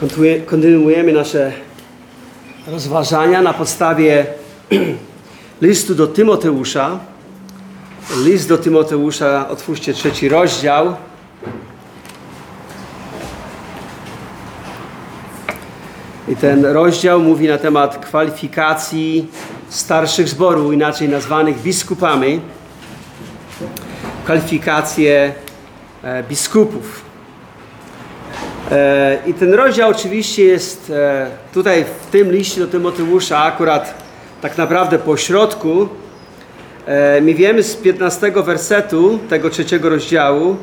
Kontynuuje- Kontynuujemy nasze rozważania na podstawie listu do Tymoteusza. List do Tymoteusza, otwórzcie trzeci rozdział. I ten rozdział mówi na temat kwalifikacji starszych zboru, inaczej nazwanych biskupami. Kwalifikacje e, biskupów. E, I ten rozdział oczywiście jest e, tutaj w tym liście do Tymoteusza akurat tak naprawdę po środku. E, My wiemy z 15 wersetu tego trzeciego rozdziału,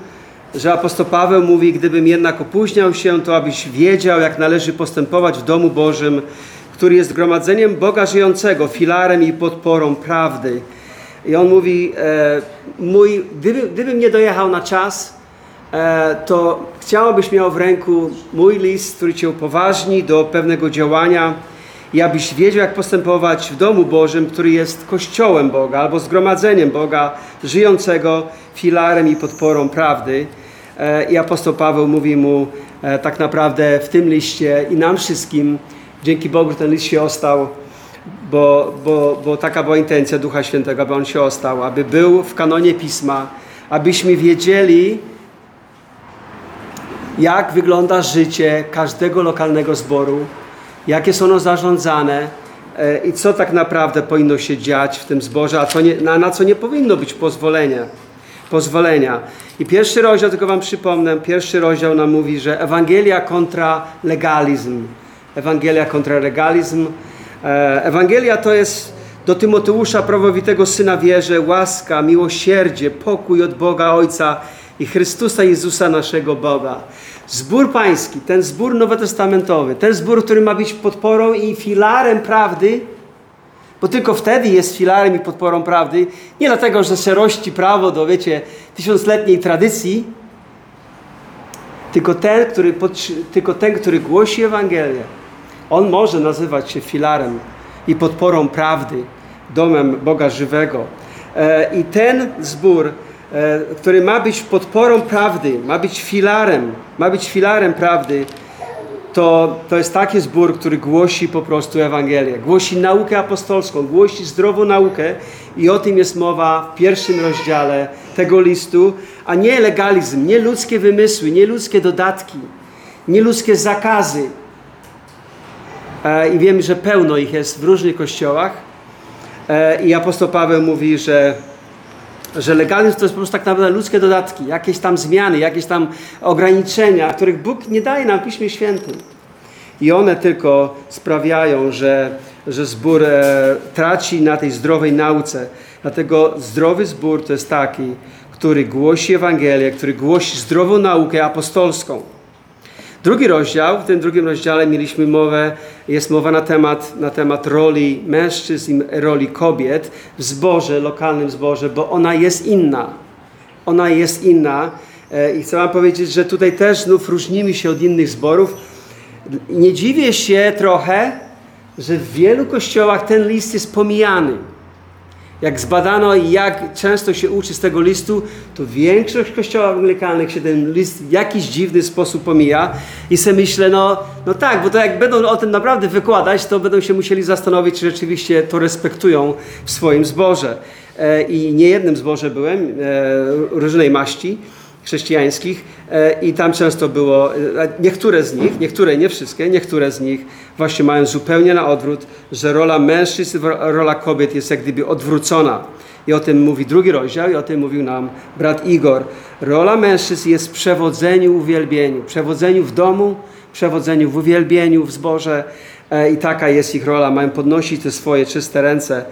że apostoł Paweł mówi, gdybym jednak opóźniał się, to abyś wiedział, jak należy postępować w domu Bożym, który jest gromadzeniem Boga żyjącego, filarem i podporą prawdy. I on mówi, mój, gdyby, gdybym nie dojechał na czas, to chciałbym, abyś miał w ręku mój list, który cię upoważni do pewnego działania i abyś wiedział, jak postępować w domu Bożym, który jest kościołem Boga albo zgromadzeniem Boga żyjącego, filarem i podporą prawdy. E, I apostoł Paweł mówi mu e, tak naprawdę w tym liście i nam wszystkim, dzięki Bogu ten list się ostał, bo, bo, bo taka była intencja Ducha Świętego, aby on się ostał, aby był w kanonie Pisma, abyśmy wiedzieli, jak wygląda życie każdego lokalnego zboru, jakie są one zarządzane e, i co tak naprawdę powinno się dziać w tym zborze, a nie, na, na co nie powinno być pozwolenia. pozwolenia. I pierwszy rozdział, tylko Wam przypomnę, pierwszy rozdział nam mówi, że Ewangelia kontra legalizm. Ewangelia kontra legalizm. E, Ewangelia to jest do Tymoteusza, prawowitego syna wierzę, łaska, miłosierdzie, pokój od Boga Ojca i Chrystusa Jezusa naszego Boga. Zbór pański, ten zbór nowotestamentowy, ten zbór, który ma być podporą i filarem prawdy, bo tylko wtedy jest filarem i podporą prawdy, nie dlatego, że se rości prawo do, wiecie, tysiącletniej tradycji, tylko ten, który, tylko ten, który głosi Ewangelię, on może nazywać się filarem i podporą prawdy, domem Boga żywego. E, I ten zbór, e, który ma być podporą prawdy, ma być filarem, ma być filarem prawdy, to, to jest taki zbór, który głosi po prostu Ewangelię, głosi naukę apostolską, głosi zdrową naukę i o tym jest mowa w pierwszym rozdziale tego listu, a nie legalizm, nie ludzkie wymysły, nie ludzkie dodatki, nie ludzkie zakazy. E, I wiemy, że pełno ich jest w różnych kościołach. E, I apostoł Paweł mówi, że że legalizm to jest po prostu tak naprawdę ludzkie dodatki, jakieś tam zmiany, jakieś tam ograniczenia, których Bóg nie daje nam w Piśmie Świętym. I one tylko sprawiają, że, że zbór e, traci na tej zdrowej nauce. Dlatego zdrowy zbór to jest taki, który głosi Ewangelię, który głosi zdrową naukę apostolską. Drugi rozdział, w tym drugim rozdziale mieliśmy mowę, jest mowa na temat, na temat roli mężczyzn i roli kobiet w zborze, lokalnym zborze, bo ona jest inna. Ona jest inna E, i chcę wam powiedzieć, że tutaj też znów różnimy się od innych zborów. Nie dziwię się trochę, że w wielu kościołach ten list jest pomijany. Jak zbadano, jak często się uczy z tego listu, to większość kościołów anglikalnych się ten list w jakiś dziwny sposób pomija. I sobie myślę, no, no tak, bo to jak będą o tym naprawdę wykładać, to będą się musieli zastanowić, czy rzeczywiście to respektują w swoim zborze. E, I nie jednym zborze byłem, e, różnej maści chrześcijańskich e, i tam często było, e, niektóre z nich, niektóre, nie wszystkie, niektóre z nich właśnie mają zupełnie na odwrót, że rola mężczyzn, rola kobiet jest jak gdyby odwrócona. I o tym mówi drugi rozdział i o tym mówił nam brat Igor. Rola mężczyzn jest w przewodzeniu, uwielbieniu. Przewodzeniu w domu, przewodzeniu w uwielbieniu, w zborze e, i taka jest ich rola. Mają podnosić te swoje czyste ręce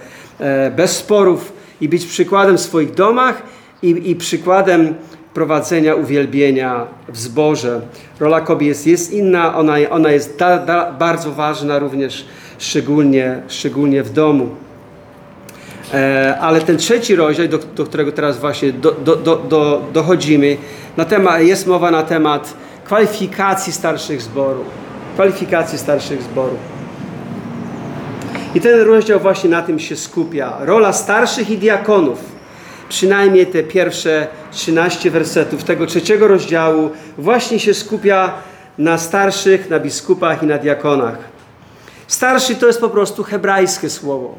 bez sporów i być przykładem w swoich domach i, i przykładem prowadzenia uwielbienia w zborze. Rola kobiet jest, jest inna, ona, ona jest da, da, bardzo ważna również, szczególnie, szczególnie w domu. E, ale ten trzeci rozdział, do, do którego teraz właśnie do, do, do, do, dochodzimy, na temat, jest mowa na temat kwalifikacji starszych zborów. Kwalifikacji starszych zborów. I ten rozdział właśnie na tym się skupia. Rola starszych i diakonów. Przynajmniej te pierwsze 13 wersetów tego trzeciego rozdziału właśnie się skupia na starszych, na biskupach i na diakonach. Starszy to jest po prostu hebrajskie słowo.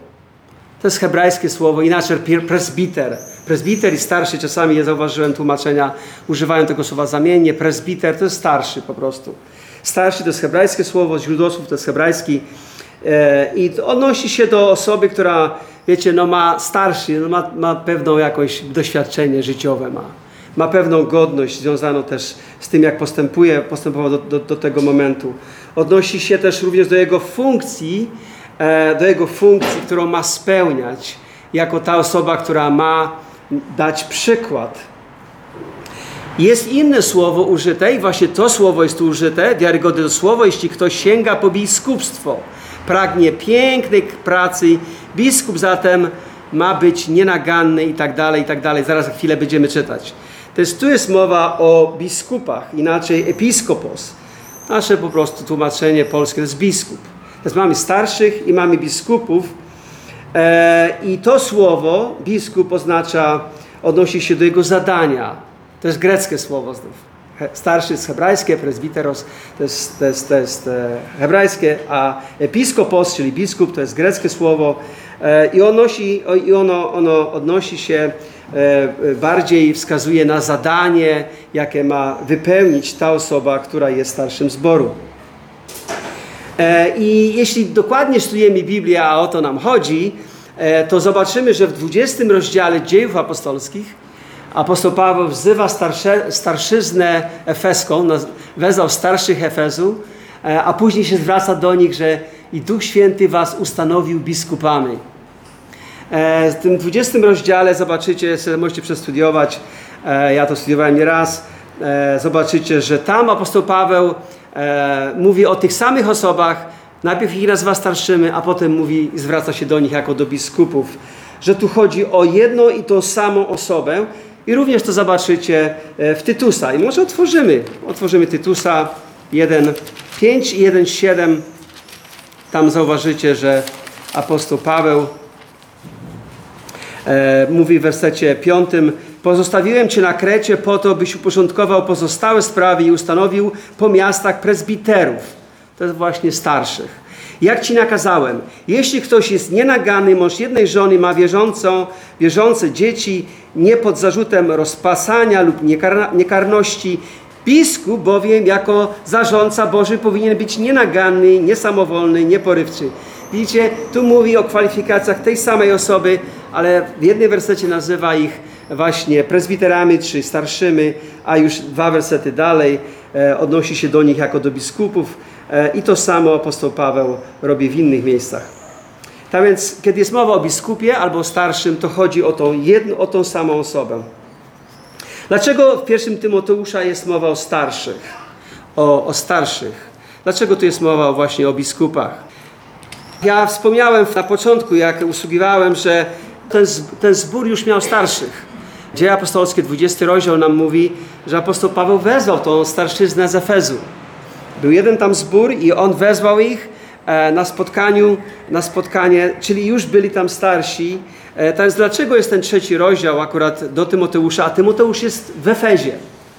To jest hebrajskie słowo, inaczej presbiter. Presbiter i starszy, czasami ja zauważyłem tłumaczenia, używają tego słowa zamiennie. Presbiter to jest starszy po prostu. Starszy to jest hebrajskie słowo, źródłosłów to jest hebrajski. E, I odnosi się do osoby, która, wiecie, no ma starszy, no ma, ma pewną jakąś doświadczenie życiowe, ma, ma pewną godność związaną też z tym, jak postępuje, postępował do, do, do tego momentu. Odnosi się też również do jego funkcji, e, do jego funkcji, którą ma spełniać, jako ta osoba, która ma dać przykład. Jest inne słowo użyte i właśnie to słowo jest tu użyte, wiarygodne słowo, jeśli ktoś sięga po biskupstwo pragnie pięknej pracy. Biskup zatem ma być nienaganny i tak dalej, i tak dalej. Zaraz za chwilę będziemy czytać. To jest, tu jest mowa o biskupach, inaczej episkopos. Nasze po prostu tłumaczenie polskie to jest biskup. Więc mamy starszych i mamy biskupów. E, I to słowo, biskup, oznacza, odnosi się do jego zadania. To jest greckie słowo znów starszy jest hebrajskie, presbiteros to jest, to jest, to jest e, hebrajskie, a episkopos, czyli biskup, to jest greckie słowo e, i, i ono, ono odnosi się, e, bardziej wskazuje na zadanie, jakie ma wypełnić ta osoba, która jest starszym zboru. I jeśli dokładnie studujemy Biblię, a o to nam chodzi, to zobaczymy, że w 20 rozdziale dziejów apostolskich apostoł Paweł wzywa starsze, starszyznę efeską, wezwał starszych Efezu, e, a później się zwraca do nich, że i Duch Święty was ustanowił biskupami. E, w tym 20 rozdziale zobaczycie, możecie przestudiować, e, ja to studiowałem nieraz, zobaczycie, że tam apostoł Paweł mówi o tych samych osobach, najpierw ich nazywa starszymi, a potem mówi, zwraca się do nich jako do biskupów, że tu chodzi o jedną i tą samą osobę, i również to zobaczycie e, w Tytusa. I może otworzymy, otworzymy Tytusa 1.5 i 1.7. Tam zauważycie, że apostoł Paweł e, mówi w wersecie 5 Pozostawiłem Cię na Krecie po to, byś uporządkował pozostałe sprawy i ustanowił po miastach prezbiterów. To jest właśnie starszych jak ci nakazałem. Jeśli ktoś jest nienagany, mąż jednej żony ma wierzącą, wierzące dzieci, nie pod zarzutem rozpasania lub niekarności, biskup bowiem jako zarządca Boży powinien być nienaganny, niesamowolny, nieporywczy. Widzicie, tu mówi o kwalifikacjach tej samej osoby, ale w jednej wersecie nazywa ich właśnie prezbiterami czy starszymi, a już dwa wersety dalej e, odnosi się do nich jako do biskupów I to samo apostoł Paweł robi w innych miejscach. Tak więc, kiedy jest mowa o biskupie albo starszym, to chodzi o tą, jedną, o tą samą osobę. Dlaczego w pierwszym Tymoteusza jest mowa o starszych? O, o starszych. Dlaczego tu jest mowa właśnie o biskupach? Ja wspomniałem na początku, jak usługiwałem, że ten, ten zbór już miał starszych. Dzieje apostolskie, 20 rozdział nam mówi, że apostoł Paweł wezwał tą starszyznę z Efezu. Był jeden tam zbór i on wezwał ich e, na spotkaniu, na spotkanie, czyli już byli tam starsi. E, to jest dlaczego jest ten trzeci rozdział akurat do Tymoteusza, a Tymoteusz jest w Efezie.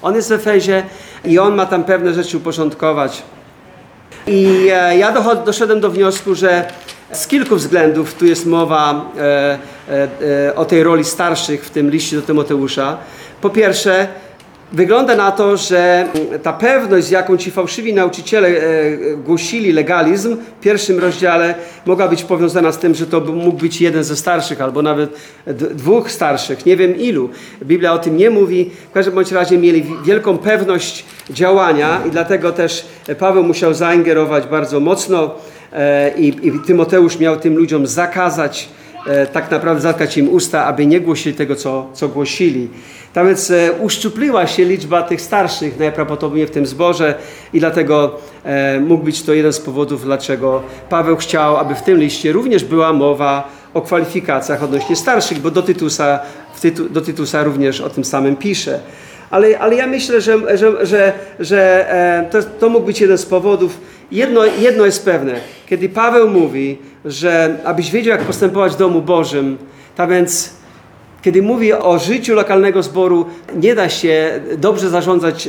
On jest w Efezie i on ma tam pewne rzeczy uporządkować. I e, ja doszedłem do wniosku, że z kilku względów tu jest mowa o tej roli starszych w tym liście do Tymoteusza. Po pierwsze, Wygląda na to, że ta pewność, z jaką ci fałszywi nauczyciele e, głosili legalizm w pierwszym rozdziale, mogła być powiązana z tym, że to mógł być jeden ze starszych, albo nawet dwóch starszych, nie wiem ilu. Biblia o tym nie mówi. W każdym bądź razie mieli wielką pewność działania i dlatego też Paweł musiał zaingerować bardzo mocno e, i, i Tymoteusz miał tym ludziom zakazać, tak naprawdę zatkać im usta, aby nie głosili tego, co, co głosili. Tak więc e, uszczupliła się liczba tych starszych najprawdopodobniej w tym zborze i dlatego e, mógł być to jeden z powodów, dlaczego Paweł chciał, aby w tym liście również była mowa o kwalifikacjach odnośnie starszych, bo do Tytusa, tytu, do Tytusa również o tym samym pisze. Ale, ale ja myślę, że, że, że, że e, to, to mógł być jeden z powodów. Jedno, jedno jest pewne. Kiedy Paweł mówi, że abyś wiedział, jak postępować w domu Bożym, tak więc Kiedy mówi o życiu lokalnego zboru, nie da się dobrze zarządzać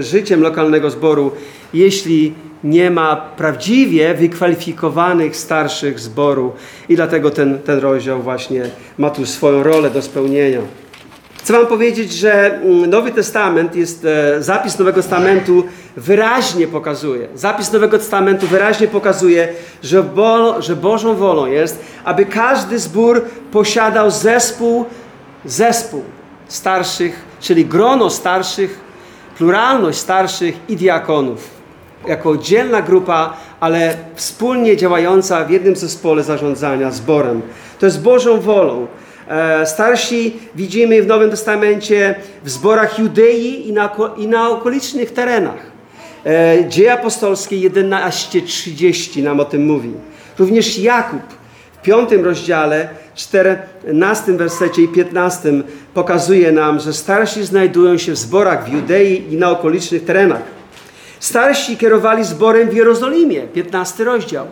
życiem lokalnego zboru, jeśli nie ma prawdziwie wykwalifikowanych starszych zboru. I dlatego ten, ten rozdział właśnie ma tu swoją rolę do spełnienia. Chcę Wam powiedzieć, że mm, Nowy Testament jest, e, zapis Nowego Testamentu wyraźnie pokazuje, zapis Nowego Testamentu wyraźnie pokazuje, że, Bo, że Bożą wolą jest, aby każdy zbór posiadał zespół, zespół starszych, czyli grono starszych, pluralność starszych i diakonów. Jako oddzielna grupa, ale wspólnie działająca w jednym zespole zarządzania zborem. To jest Bożą wolą. E, starsi widzimy w Nowym Testamencie w zborach Judei i na, i na okolicznych terenach. E, Dzieje apostolskie 11:30 nam o tym mówi. Również Jakub w piątym rozdziale, 14 wersecie i 15 pokazuje nam, że starsi znajdują się w zborach w Judei i na okolicznych terenach. Starsi kierowali zborem w Jerozolimie, 15 rozdział,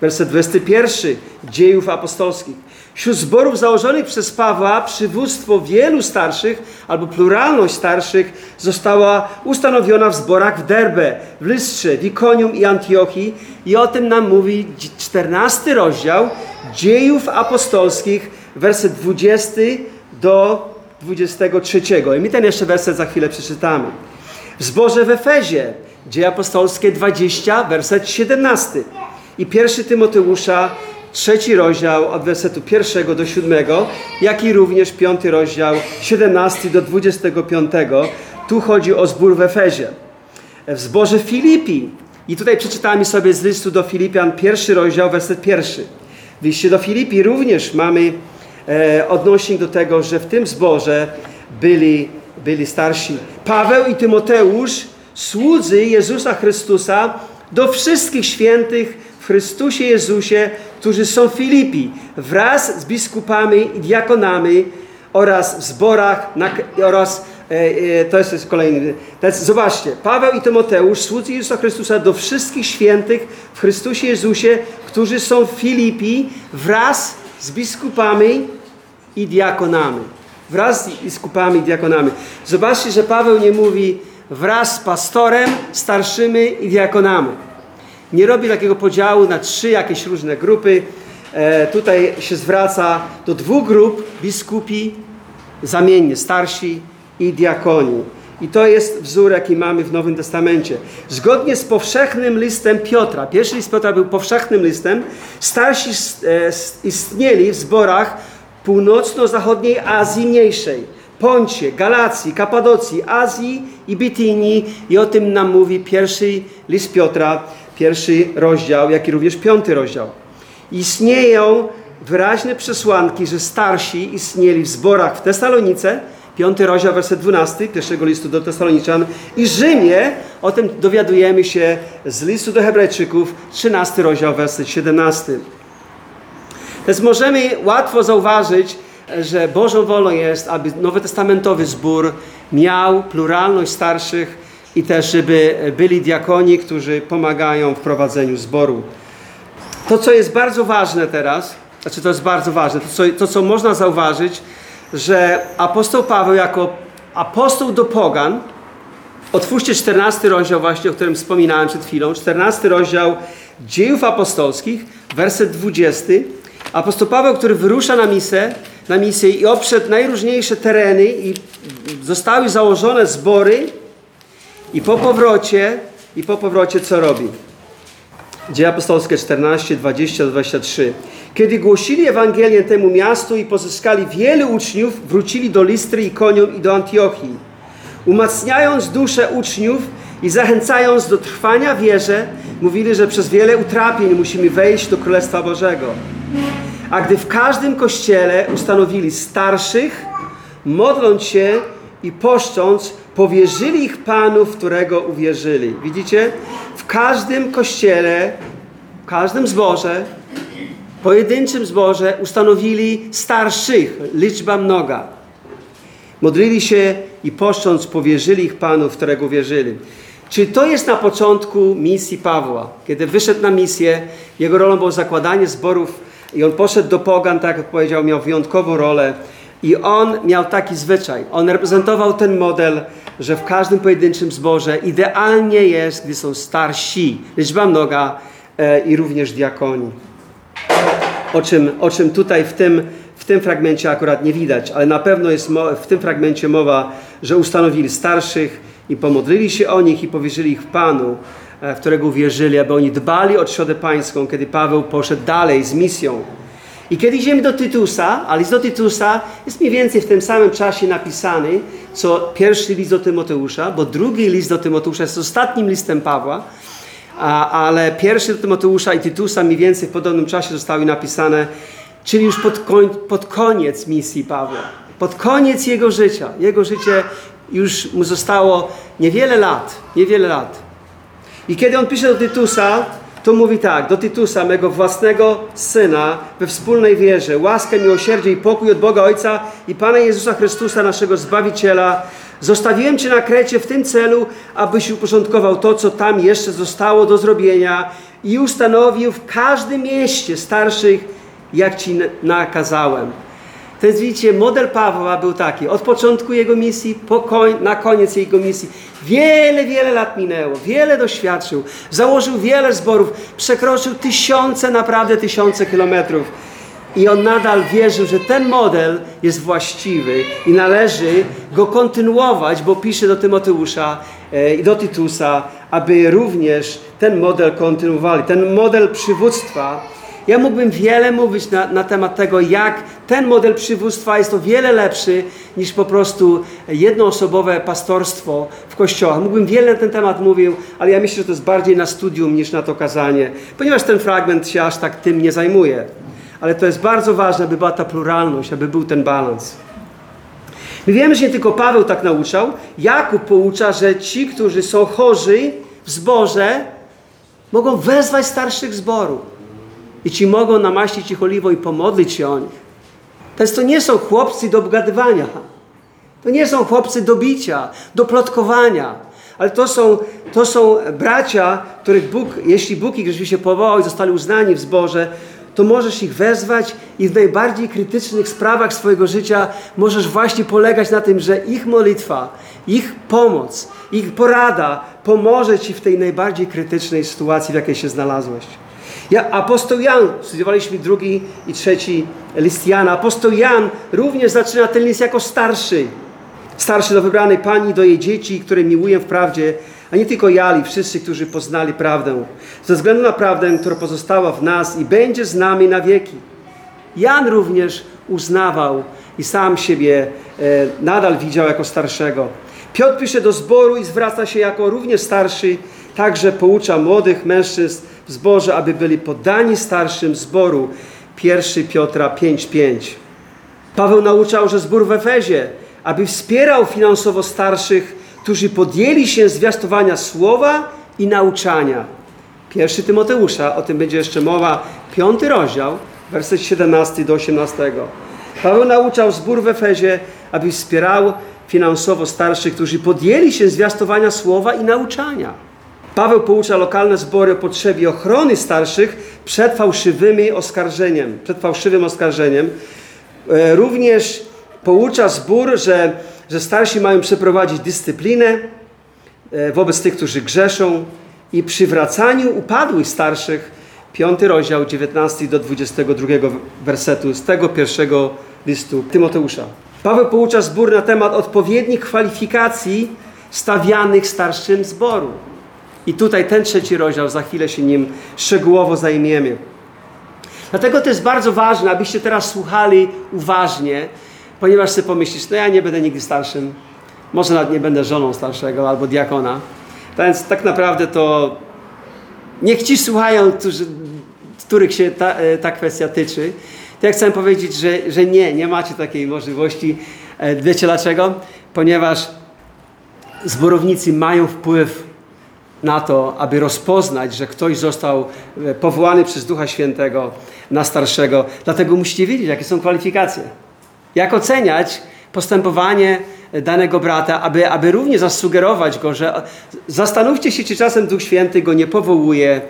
werset 21 Dziejów apostolskich. Wśród zborów założonych przez Pawła przywództwo wielu starszych albo pluralność starszych została ustanowiona w zborach w Derbe, w Lystrze, w Ikonium i Antiochii i o tym nam mówi 14 rozdział Dziejów Apostolskich, werset 20 do 23. I my ten jeszcze werset za chwilę przeczytamy. W zborze w Efezie, Dzieje Apostolskie 20, werset 17 i pierwszy Tymoteusza trzeci rozdział od wersetu pierwszego do siódmego, jak i również piąty rozdział, 17 do 25. Tu chodzi o zbór w Efezie. W zborze Filipi. I tutaj przeczytamy sobie z listu do Filipian pierwszy rozdział, werset pierwszy. W liście do Filipi również mamy e, odnośnik do tego, że w tym zborze byli, byli starsi. Paweł i Tymoteusz, słudzy Jezusa Chrystusa, do wszystkich świętych w Chrystusie Jezusie, którzy są w Filipi, wraz z biskupami i diakonami oraz w zborach na, oraz e, e, to jest, kolejny. Zobaczcie, Paweł i Tymoteusz, słudzy Jezusa Chrystusa do wszystkich świętych w Chrystusie Jezusie, którzy są w Filipi, wraz z biskupami i diakonami. Wraz z biskupami i diakonami. Zobaczcie, że Paweł nie mówi wraz z pastorem, starszymi i diakonami nie robi takiego podziału na trzy jakieś różne grupy. E, tutaj się zwraca do dwóch grup biskupi, zamiennie starsi i diakoni. I to jest wzór, jaki mamy w Nowym Testamencie. Zgodnie z powszechnym listem Piotra, pierwszy list Piotra był powszechnym listem, starsi e, istnieli w zborach północno-zachodniej Azji Mniejszej, Poncie, Galacji, Kapadocji, Azji i Bitynii i o tym nam mówi pierwszy list Piotra, pierwszy rozdział, jak i również piąty rozdział. Istnieją wyraźne przesłanki, że starsi istnieli w zborach w Tesalonice, piąty rozdział, werset 12 pierwszego listu do Tesaloniczan i Rzymie, o tym dowiadujemy się z listu do Hebrajczyków, 13 rozdział, werset 17. Więc możemy łatwo zauważyć, że Bożą wolą jest, aby nowotestamentowy zbór miał pluralność starszych, i też, żeby byli diakoni, którzy pomagają w prowadzeniu zboru. To, co jest bardzo ważne teraz, znaczy to jest bardzo ważne, to co, to, co można zauważyć, że apostoł Paweł jako apostoł do pogan, otwórzcie 14 rozdział właśnie, o którym wspominałem przed chwilą, 14 rozdział dziejów apostolskich, werset 20. Apostoł Paweł, który wyrusza na misję, na misję i obszedł najróżniejsze tereny i zostały założone zbory, i po powrocie, i po powrocie co robi? Dzieje apostolskie 14, 20 23. Kiedy głosili Ewangelię temu miastu i pozyskali wielu uczniów, wrócili do Listry i Konium i do Antiochii. Umacniając duszę uczniów i zachęcając do trwania wierze, mówili, że przez wiele utrapień musimy wejść do Królestwa Bożego. A gdy w każdym kościele ustanowili starszych, modląc się i poszcząc, powierzyli ich Panu, w którego uwierzyli. Widzicie? W każdym kościele, w każdym zborze, pojedynczym zborze ustanowili starszych, liczba mnoga. Modlili się i poszcząc powierzyli ich Panu, w którego uwierzyli. Czy to jest na początku misji Pawła? Kiedy wyszedł na misję, jego rolą było zakładanie zborów i on poszedł do pogan, tak jak powiedział, miał wyjątkową rolę I on miał taki zwyczaj. On reprezentował ten model, że w każdym pojedynczym zborze idealnie jest, gdy są starsi, liczba mnoga e, i również diakoni. O czym, o czym tutaj w tym, w tym fragmencie akurat nie widać, ale na pewno jest w tym fragmencie mowa, że ustanowili starszych i pomodlili się o nich i powierzyli ich Panu, e, w którego uwierzyli, aby oni dbali o trzodę pańską, kiedy Paweł poszedł dalej z misją. I kiedy idziemy do Tytusa, a list do Tytusa jest mniej więcej w tym samym czasie napisany, co pierwszy list do Tymoteusza, bo drugi list do Tymoteusza jest ostatnim listem Pawła, a, ale pierwszy do Tymoteusza i Tytusa mniej więcej w podobnym czasie zostały napisane, czyli już pod, koń, pod koniec misji Pawła, pod koniec jego życia. Jego życie już mu zostało niewiele lat, niewiele lat. I kiedy on pisze do Tytusa, to mówi tak, do Tytusa, mego własnego syna, we wspólnej wierze, łaskę, miłosierdzie i pokój od Boga Ojca i Pana Jezusa Chrystusa, naszego Zbawiciela. Zostawiłem Cię na Krecie w tym celu, abyś uporządkował to, co tam jeszcze zostało do zrobienia i ustanowił w każdym mieście starszych, jak Ci nakazałem. To jest, widzicie, model Pawła był taki. Od początku jego misji, koń, na koniec jego misji. Wiele, wiele lat minęło. Wiele doświadczył. Założył wiele zborów. Przekroczył tysiące, naprawdę tysiące kilometrów. I on nadal wierzył, że ten model jest właściwy i należy go kontynuować, bo pisze do Tymoteusza e, i do Tytusa, aby również ten model kontynuowali. Ten model przywództwa ja mógłbym wiele mówić na, na temat tego, jak ten model przywództwa jest o wiele lepszy niż po prostu jednoosobowe pastorstwo w kościołach. Mógłbym wiele na ten temat mówił, ale ja myślę, że to jest bardziej na studium niż na to kazanie, ponieważ ten fragment się aż tak tym nie zajmuje. Ale to jest bardzo ważne, aby była ta pluralność, aby był ten balans. My wiemy, że nie tylko Paweł tak nauczał. Jakub poucza, że ci, którzy są chorzy w zborze, mogą wezwać starszych zboru. I ci mogą namaścić ich oliwą i pomodlić się o nich. To, nie są chłopcy do obgadywania. To nie są chłopcy do bicia, do plotkowania. Ale to są, to są bracia, których Bóg, jeśli Bóg ich rzeczywiście powołał i zostali uznani w zborze, to możesz ich wezwać i w najbardziej krytycznych sprawach swojego życia możesz właśnie polegać na tym, że ich modlitwa, ich pomoc, ich porada pomoże Ci w tej najbardziej krytycznej sytuacji, w jakiej się znalazłeś. Ja, apostoł Jan, studiowaliśmy drugi i trzeci list Jana. Apostoł Jan również zaczyna ten list jako starszy. Starszy do wybranej Pani, do jej dzieci, które miłuję w prawdzie, a nie tylko ja, wszyscy, którzy poznali prawdę. Ze względu na prawdę, która pozostała w nas i będzie z nami na wieki. Jan również uznawał i sam siebie e, nadal widział jako starszego. Piotr pisze do zboru i zwraca się jako również starszy, także poucza młodych mężczyzn w zborze, aby byli poddani starszym zboru. 1 Piotra 5:5. Paweł nauczał, że zbór w Efezie, aby wspierał finansowo starszych, którzy podjęli się zwiastowania słowa i nauczania. 1 Tymoteusza, o tym będzie jeszcze mowa, piąty rozdział, werset 17 do 18. Paweł nauczał zbór w Efezie, aby wspierał finansowo starszych, którzy podjęli się zwiastowania słowa i nauczania. Paweł poucza lokalne zbory o potrzebie ochrony starszych przed fałszywymi oskarżeniem, przed fałszywym oskarżeniem. E, również poucza zbór, że, że starsi mają przeprowadzić dyscyplinę e, wobec tych, którzy grzeszą i przywracaniu upadłych starszych. Piąty rozdział, 19 do 22 wersetu z tego pierwszego listu Tymoteusza. Paweł poucza zbór na temat odpowiednich kwalifikacji stawianych starszym zboru. I tutaj ten trzeci rozdział, za chwilę się nim szczegółowo zajmiemy. Dlatego to jest bardzo ważne, abyście teraz słuchali uważnie, ponieważ sobie pomyślisz, no ja nie będę nigdy starszym, może nawet nie będę żoną starszego albo diakona. Więc tak naprawdę to niech ci słuchają, którzy, których się ta, e, ta kwestia tyczy. To ja chcę powiedzieć, że, że nie, nie macie takiej możliwości. E, wiecie dlaczego? Ponieważ zborownicy mają wpływ na to, aby rozpoznać, że ktoś został e, powołany przez Ducha Świętego na starszego. Dlatego musicie wiedzieć, jakie są kwalifikacje. Jak oceniać postępowanie danego brata, aby, aby również zasugerować go, że zastanówcie się, czy czasem Duch Święty go nie powołuje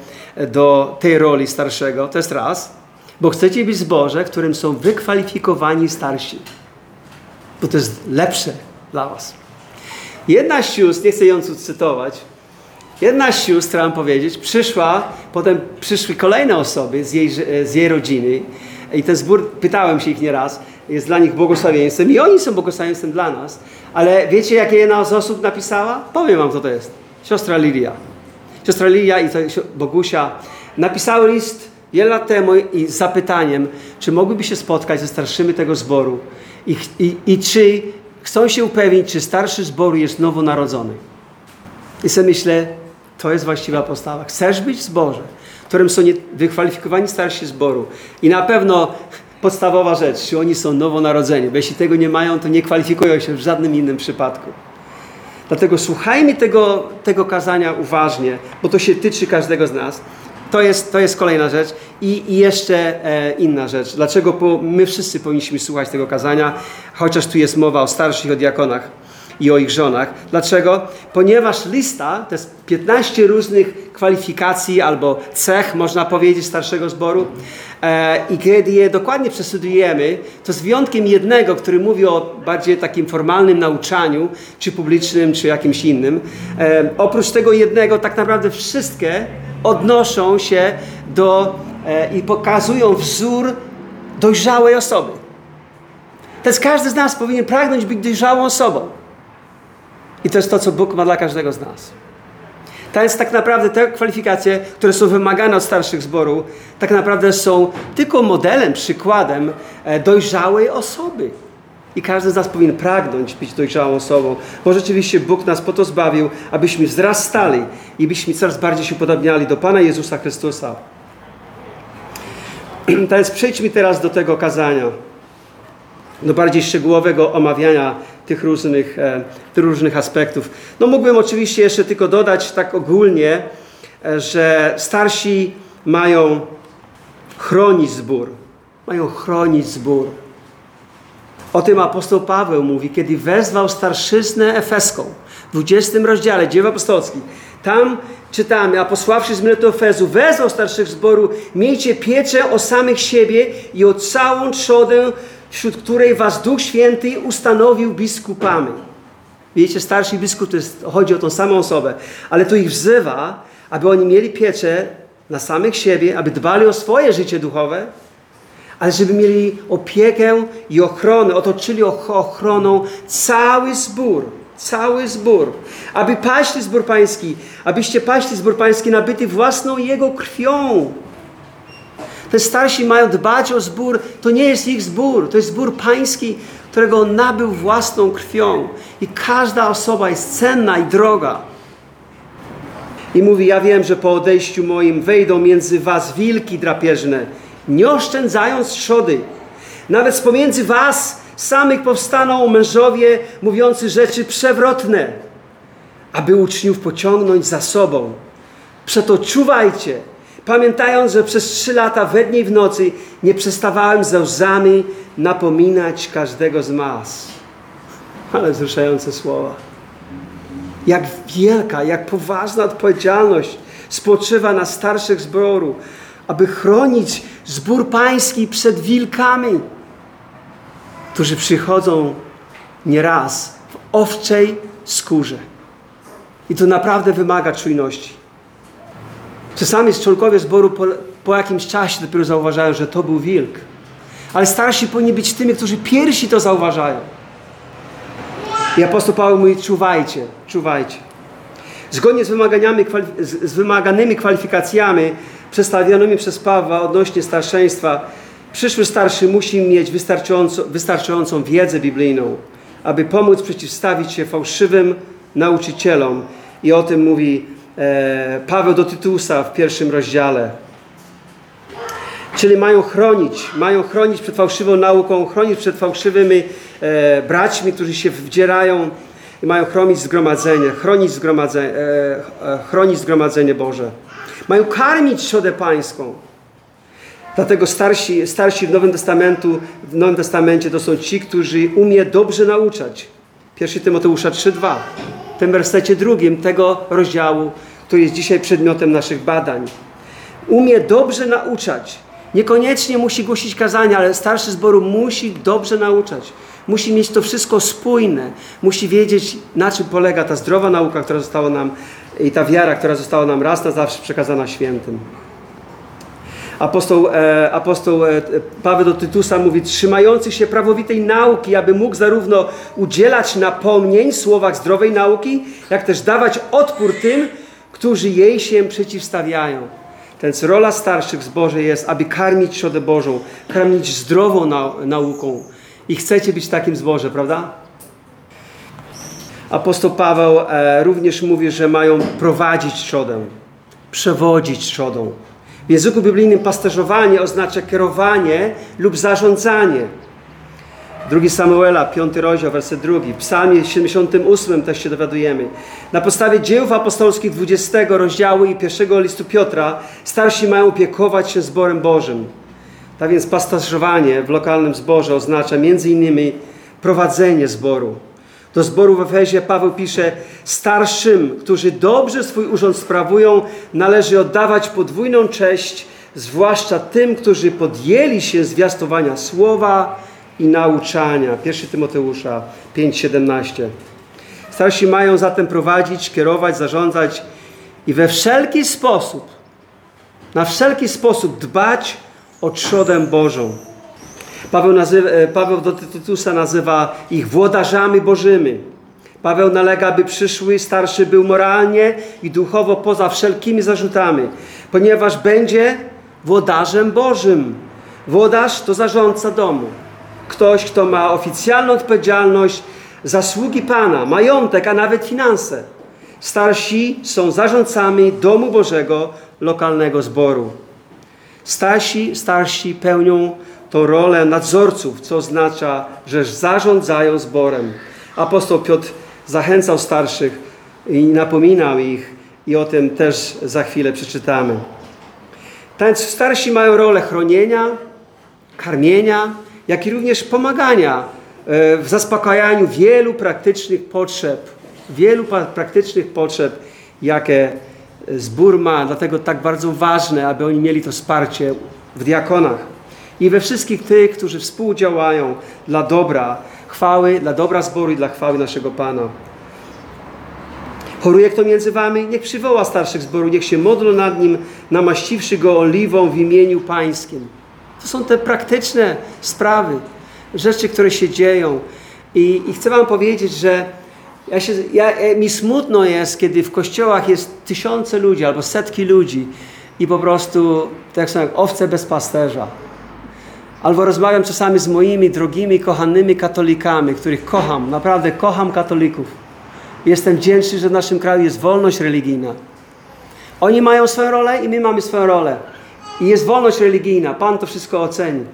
do tej roli starszego. To jest raz. Bo chcecie być zboże, którym są wykwalifikowani starsi. bo to jest lepsze dla was. Jedna z sióstr, nie chcę ją cytować, jedna z sióstr, chciałam powiedzieć, przyszła, potem przyszły kolejne osoby z jej, z jej rodziny i ten zbór, pytałem się ich nieraz, jest dla nich błogosławieństwem i oni są błogosławieństwem dla nas, ale wiecie, jakie jedna z osób napisała? Powiem wam, co to jest. Siostra Lilia. Siostra Lilia i Bogusia napisały list wiele lat temu i z zapytaniem, czy mogłyby się spotkać ze starszymi tego zboru i, i, i czy chcą się upewnić, czy starszy zboru jest nowonarodzony. I sobie myślę, to jest właściwa postawa. Chcesz być w zborze, w którym są wykwalifikowani starsi zboru i na pewno podstawowa rzecz, czy oni są nowonarodzeni, bo jeśli tego nie mają, to nie kwalifikują się w żadnym innym przypadku. Dlatego słuchajmy tego, tego kazania uważnie, bo to się tyczy każdego z nas. To jest, to jest kolejna rzecz. I, i jeszcze e, inna rzecz. Dlaczego po, my wszyscy powinniśmy słuchać tego kazania, chociaż tu jest mowa o starszych, o diakonach i o ich żonach. Dlaczego? Ponieważ lista, to jest 15 różnych kwalifikacji albo cech, można powiedzieć, starszego zboru. E, I kiedy je dokładnie przestudujemy, to z wyjątkiem jednego, który mówi o bardziej takim formalnym nauczaniu, czy publicznym, czy jakimś innym. E, oprócz tego jednego, tak naprawdę wszystkie odnoszą się do e, i pokazują wzór dojrzałej osoby. Więc każdy z nas powinien pragnąć być dojrzałą osobą. I to jest to, co Bóg ma dla każdego z nas. To jest tak naprawdę te kwalifikacje, które są wymagane od starszych zborów, tak naprawdę są tylko modelem, przykładem e, dojrzałej osoby. I każdy z nas powinien pragnąć być dojrzałą osobą, bo rzeczywiście Bóg nas po to zbawił, abyśmy wzrastali i byśmy coraz bardziej się upodobniali do Pana Jezusa Chrystusa. Więc przejdźmy teraz do tego kazania, do bardziej szczegółowego omawiania tych różnych, e, tych różnych aspektów. No mógłbym oczywiście jeszcze tylko dodać tak ogólnie, e, że starsi mają chronić zbór. Mają chronić zbór. O tym apostoł Paweł mówi, kiedy wezwał starszyznę efeską w 20 rozdziale dzieł apostolskich. Tam czytamy, a posławszy z Miletu Efezu, wezwał starszych zboru, miejcie pieczę o samych siebie i o całą trzodę, wśród której was Duch Święty ustanowił biskupami. Wiecie, starszy biskup to jest, chodzi o tą samą osobę, ale tu ich wzywa, aby oni mieli pieczę na samych siebie, aby dbali o swoje życie duchowe, ale żeby mieli opiekę i ochronę, otoczyli ochroną cały zbór. Cały zbór. Aby paśli zbór pański, abyście paśli zbór pański nabyty własną jego krwią. Te starsi mają dbać o zbór, to nie jest ich zbór, to jest zbór pański, którego on nabył własną krwią. I każda osoba jest cenna i droga. I mówi, ja wiem, że po odejściu moim wejdą między was wilki drapieżne, nie oszczędzając trzody. Nawet pomiędzy was samych powstaną mężowie mówiący rzeczy przewrotne, aby uczniów pociągnąć za sobą. Przeto czuwajcie, pamiętając, że przez trzy lata we dnie i w nocy nie przestawałem ze łzami napominać każdego z was. Ale wzruszające słowa. Jak wielka, jak poważna odpowiedzialność spoczywa na starszych zboru, aby chronić zbór pański przed wilkami, którzy przychodzą nieraz w owczej skórze. I to naprawdę wymaga czujności. Czasami członkowie zboru po, po jakimś czasie dopiero zauważają, że to był wilk. Ale starsi powinni być tymi, którzy pierwsi to zauważają. I apostoł Paweł mówi, czuwajcie, czuwajcie. Zgodnie z, wymaganiami, z wymaganymi kwalifikacjami przedstawionymi przez Pawła odnośnie starszeństwa, przyszły starszy musi mieć wystarczająco, wystarczającą wiedzę biblijną, aby pomóc przeciwstawić się fałszywym nauczycielom. I o tym mówi Paweł do Tytusa w pierwszym rozdziale. Czyli mają chronić, mają chronić przed fałszywą nauką, chronić przed fałszywymi e, braćmi, którzy się wdzierają i mają chronić zgromadzenie, chronić zgromadzenie, e, e, chronić zgromadzenie Boże. Mają karmić trzodę pańską. Dlatego starsi, starsi w Nowym Testamentu, w Nowym Testamencie to są ci, którzy umie dobrze nauczać. 1 Tymoteusza 3:2. W tym wersecie drugim tego rozdziału, który jest dzisiaj przedmiotem naszych badań. Umie dobrze nauczać. Niekoniecznie musi głosić kazania, ale starszy zboru musi dobrze nauczać. musi mieć to wszystko spójne, musi wiedzieć, na czym polega ta zdrowa nauka, która została nam i ta wiara, która została nam raz na zawsze przekazana świętym. Apostoł, e, apostoł e, Paweł do Tytusa mówi, trzymający się prawowitej nauki, aby mógł zarówno udzielać napomnień słowach zdrowej nauki, jak też dawać odpór tym, którzy jej się przeciwstawiają. Więc rola starszych w zborze jest, aby karmić trzodę Bożą, karmić zdrową nau nauką. I chcecie być takim zborze, prawda? Apostoł Paweł e, również mówi, że mają prowadzić trzodę, przewodzić trzodą. W języku biblijnym pasterzowanie oznacza kierowanie lub zarządzanie. 2 Samuela, 5 rozdział, werset 2. W psalmie 78 też się dowiadujemy. Na podstawie dzieł apostolskich 20 rozdziału i pierwszego listu Piotra starsi mają opiekować się zborem Bożym. Tak więc pasterzowanie w lokalnym zborze oznacza innymi prowadzenie zboru. Do zboru w Efezie Paweł pisze: Starszym, którzy dobrze swój urząd sprawują, należy oddawać podwójną cześć, zwłaszcza tym, którzy podjęli się zwiastowania słowa i nauczania. 1 Tymoteusza 5:17. Starsi mają zatem prowadzić, kierować, zarządzać i we wszelki sposób, na wszelki sposób dbać o trzodę Bożą. Paweł, nazywa, e, Paweł do Tytusa nazywa ich włodarzami bożymi. Paweł nalega, by przyszły starszy był moralnie i duchowo poza wszelkimi zarzutami, ponieważ będzie włodarzem Bożym. Włodarz to zarządca domu. Ktoś, kto ma oficjalną odpowiedzialność za sługi Pana, majątek, a nawet finanse. Starsi są zarządcami domu Bożego, lokalnego zboru. Starsi, starsi pełnią tą rolę nadzorców, co oznacza, że zarządzają zborem. Apostoł Piotr zachęcał starszych i napominał ich i o tym też za chwilę przeczytamy. Więc starsi mają rolę chronienia, karmienia, jak i również pomagania e, w zaspokajaniu wielu praktycznych potrzeb, wielu praktycznych potrzeb, jakie zbór ma. Dlatego tak bardzo ważne, aby oni mieli to wsparcie w diakonach i we wszystkich tych, którzy współdziałają dla dobra chwały, dla dobra zboru i dla chwały naszego Pana. Choruje kto między wami? Niech przywoła starszych zboru, niech się modlą nad nim, namaściwszy go oliwą w imieniu pańskim. To są te praktyczne sprawy, rzeczy, które się dzieją. I, i chcę wam powiedzieć, że ja się, ja, e, mi smutno jest, kiedy w kościołach jest tysiące ludzi albo setki ludzi i po prostu, tak jak owce bez pasterza. Albo rozmawiam czasami z moimi drogimi, kochanymi katolikami, których kocham, naprawdę kocham katolików. Jestem wdzięczny, że w naszym kraju jest wolność religijna. Oni mają swoją rolę i my mamy swoją rolę. I jest wolność religijna. Pan to wszystko oceni.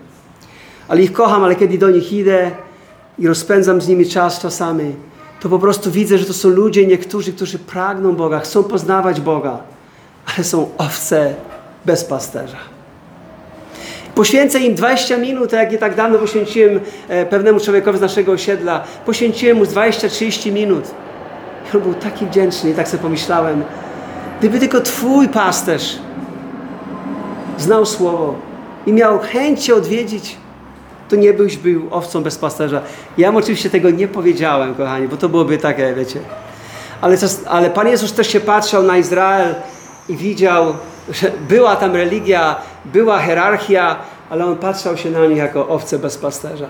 Ale ich kocham, ale kiedy do nich idę i rozpędzam z nimi czas czasami, to po prostu widzę, że to są ludzie niektórzy, którzy pragną Boga, chcą poznawać Boga, ale są owce bez pasterza. Poświęcę im 20 minut, tak jak nie tak dawno poświęciłem e, pewnemu człowiekowi z naszego osiedla. Poświęciłem mu 20-30 minut. I on był taki wdzięczny i tak sobie pomyślałem, gdyby tylko Twój pasterz znał Słowo i miał chęć Cię odwiedzić, to nie byś był owcą bez pasterza. Ja mu oczywiście tego nie powiedziałem, kochani, bo to byłoby takie, wiecie. Ale, ale Pan Jezus też się patrzał na Izrael i widział, że była tam religia, była hierarchia, ale on patrzał się na nich jako owce bez pasterza.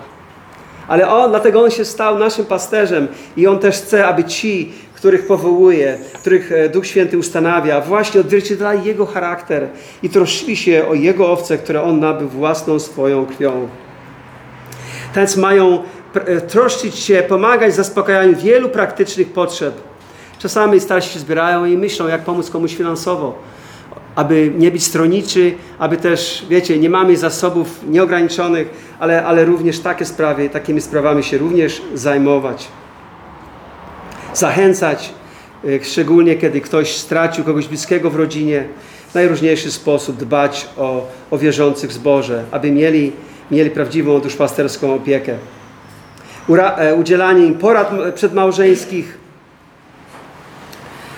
Ale on, dlatego on się stał naszym pasterzem i on też chce, aby ci, których powołuje, których e, Duch Święty ustanawia, właśnie odzwierciedlali Jego charakter i troszczyli się o Jego owce, które On nabył własną swoją krwią. Więc mają e, troszczyć się, pomagać w zaspokajaniu wielu praktycznych potrzeb. Czasami starsi się zbierają i myślą, jak pomóc komuś finansowo aby nie być stroniczy, aby też, wiecie, nie mamy zasobów nieograniczonych, ale, ale również takie sprawy, takimi sprawami się również zajmować. Zachęcać, y, szczególnie kiedy ktoś stracił kogoś bliskiego w rodzinie, w najróżniejszy sposób dbać o, o wierzących w zboże, aby mieli, mieli prawdziwą duszpasterską opiekę. Ura, e, udzielanie im porad przedmałżeńskich,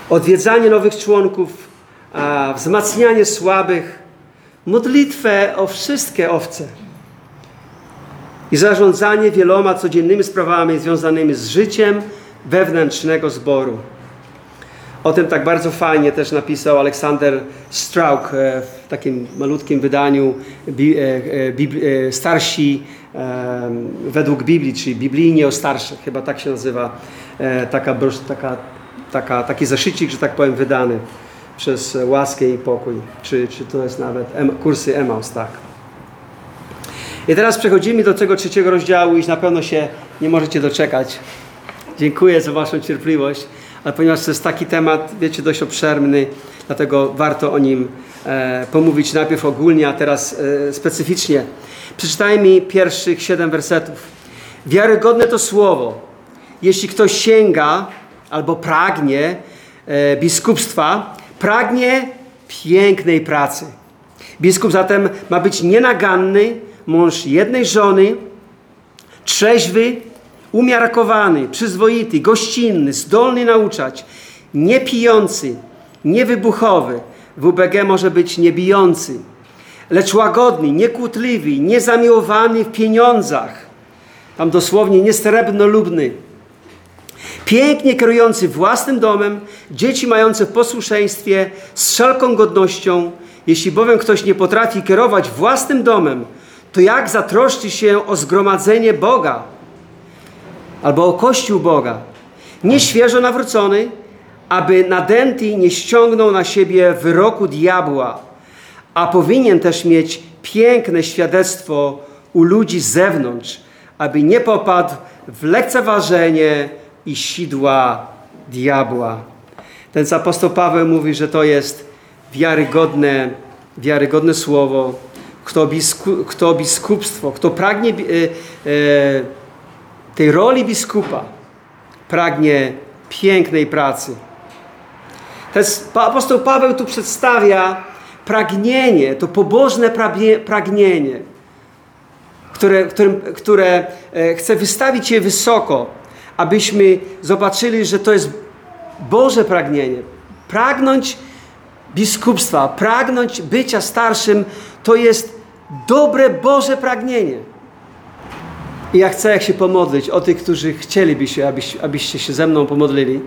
odwiedzanie nowych członków a wzmacnianie słabych, modlitwę o wszystkie owce. i zarządzanie wieloma codziennymi sprawami związanymi z życiem wewnętrznego zboru. O tym tak bardzo fajnie też napisał Aleksander Strauk e, w takim malutkim wydaniu e, e, Starsi według Biblii, czyli biblijnie o starszych, chyba tak się nazywa taka, taka, taka, taki zaszycik, że tak powiem, wydany przez łaskę i pokój, czy, czy to jest nawet kursy Emaus, tak. I teraz przechodzimy do tego trzeciego rozdziału i na pewno się nie możecie doczekać. Dziękuję za Waszą cierpliwość, ale ponieważ to jest taki temat, wiecie, dość obszerny, dlatego warto o nim e, pomówić najpierw ogólnie, a teraz e, specyficznie. Przeczytajmy pierwszych siedem wersetów. Wiarygodne to słowo. Jeśli ktoś sięga albo pragnie e, biskupstwa, pragnie pięknej pracy. Biskup zatem ma być nienaganny, mąż jednej żony, trzeźwy, umiarkowany, przyzwoity, gościnny, zdolny nauczać, niepijący, niewybuchowy. WBG może być niebijący, lecz łagodny, niekłótliwy, niezamiłowany w pieniądzach. Tam dosłownie niesterebnolubny. Pięknie kierujący własnym domem, dzieci mające w posłuszeństwie z wszelką godnością. Jeśli bowiem ktoś nie potrafi kierować własnym domem, to jak zatroszczy się o zgromadzenie Boga albo o Kościół Boga? Nieświeżo nawrócony, aby nadęty nie ściągnął na siebie wyroku diabła, a powinien też mieć piękne świadectwo u ludzi z zewnątrz, aby nie popadł w lekceważenie i sidła diabła. Ten apostoł Paweł mówi, że to jest wiarygodne, wiarygodne słowo, kto, bisku, kto biskupstwo, kto pragnie e, e, tej roli biskupa, pragnie pięknej pracy. Ten apostoł Paweł tu przedstawia pragnienie, to pobożne pragnienie, które, którym, które e, chce wystawić je wysoko, abyśmy zobaczyli, że to jest Boże pragnienie. Pragnąć biskupstwa, pragnąć bycia starszym, to jest dobre Boże pragnienie. I ja chcę jak się pomodlić o tych, którzy chcieliby się, abyś, abyście się ze mną pomodlili.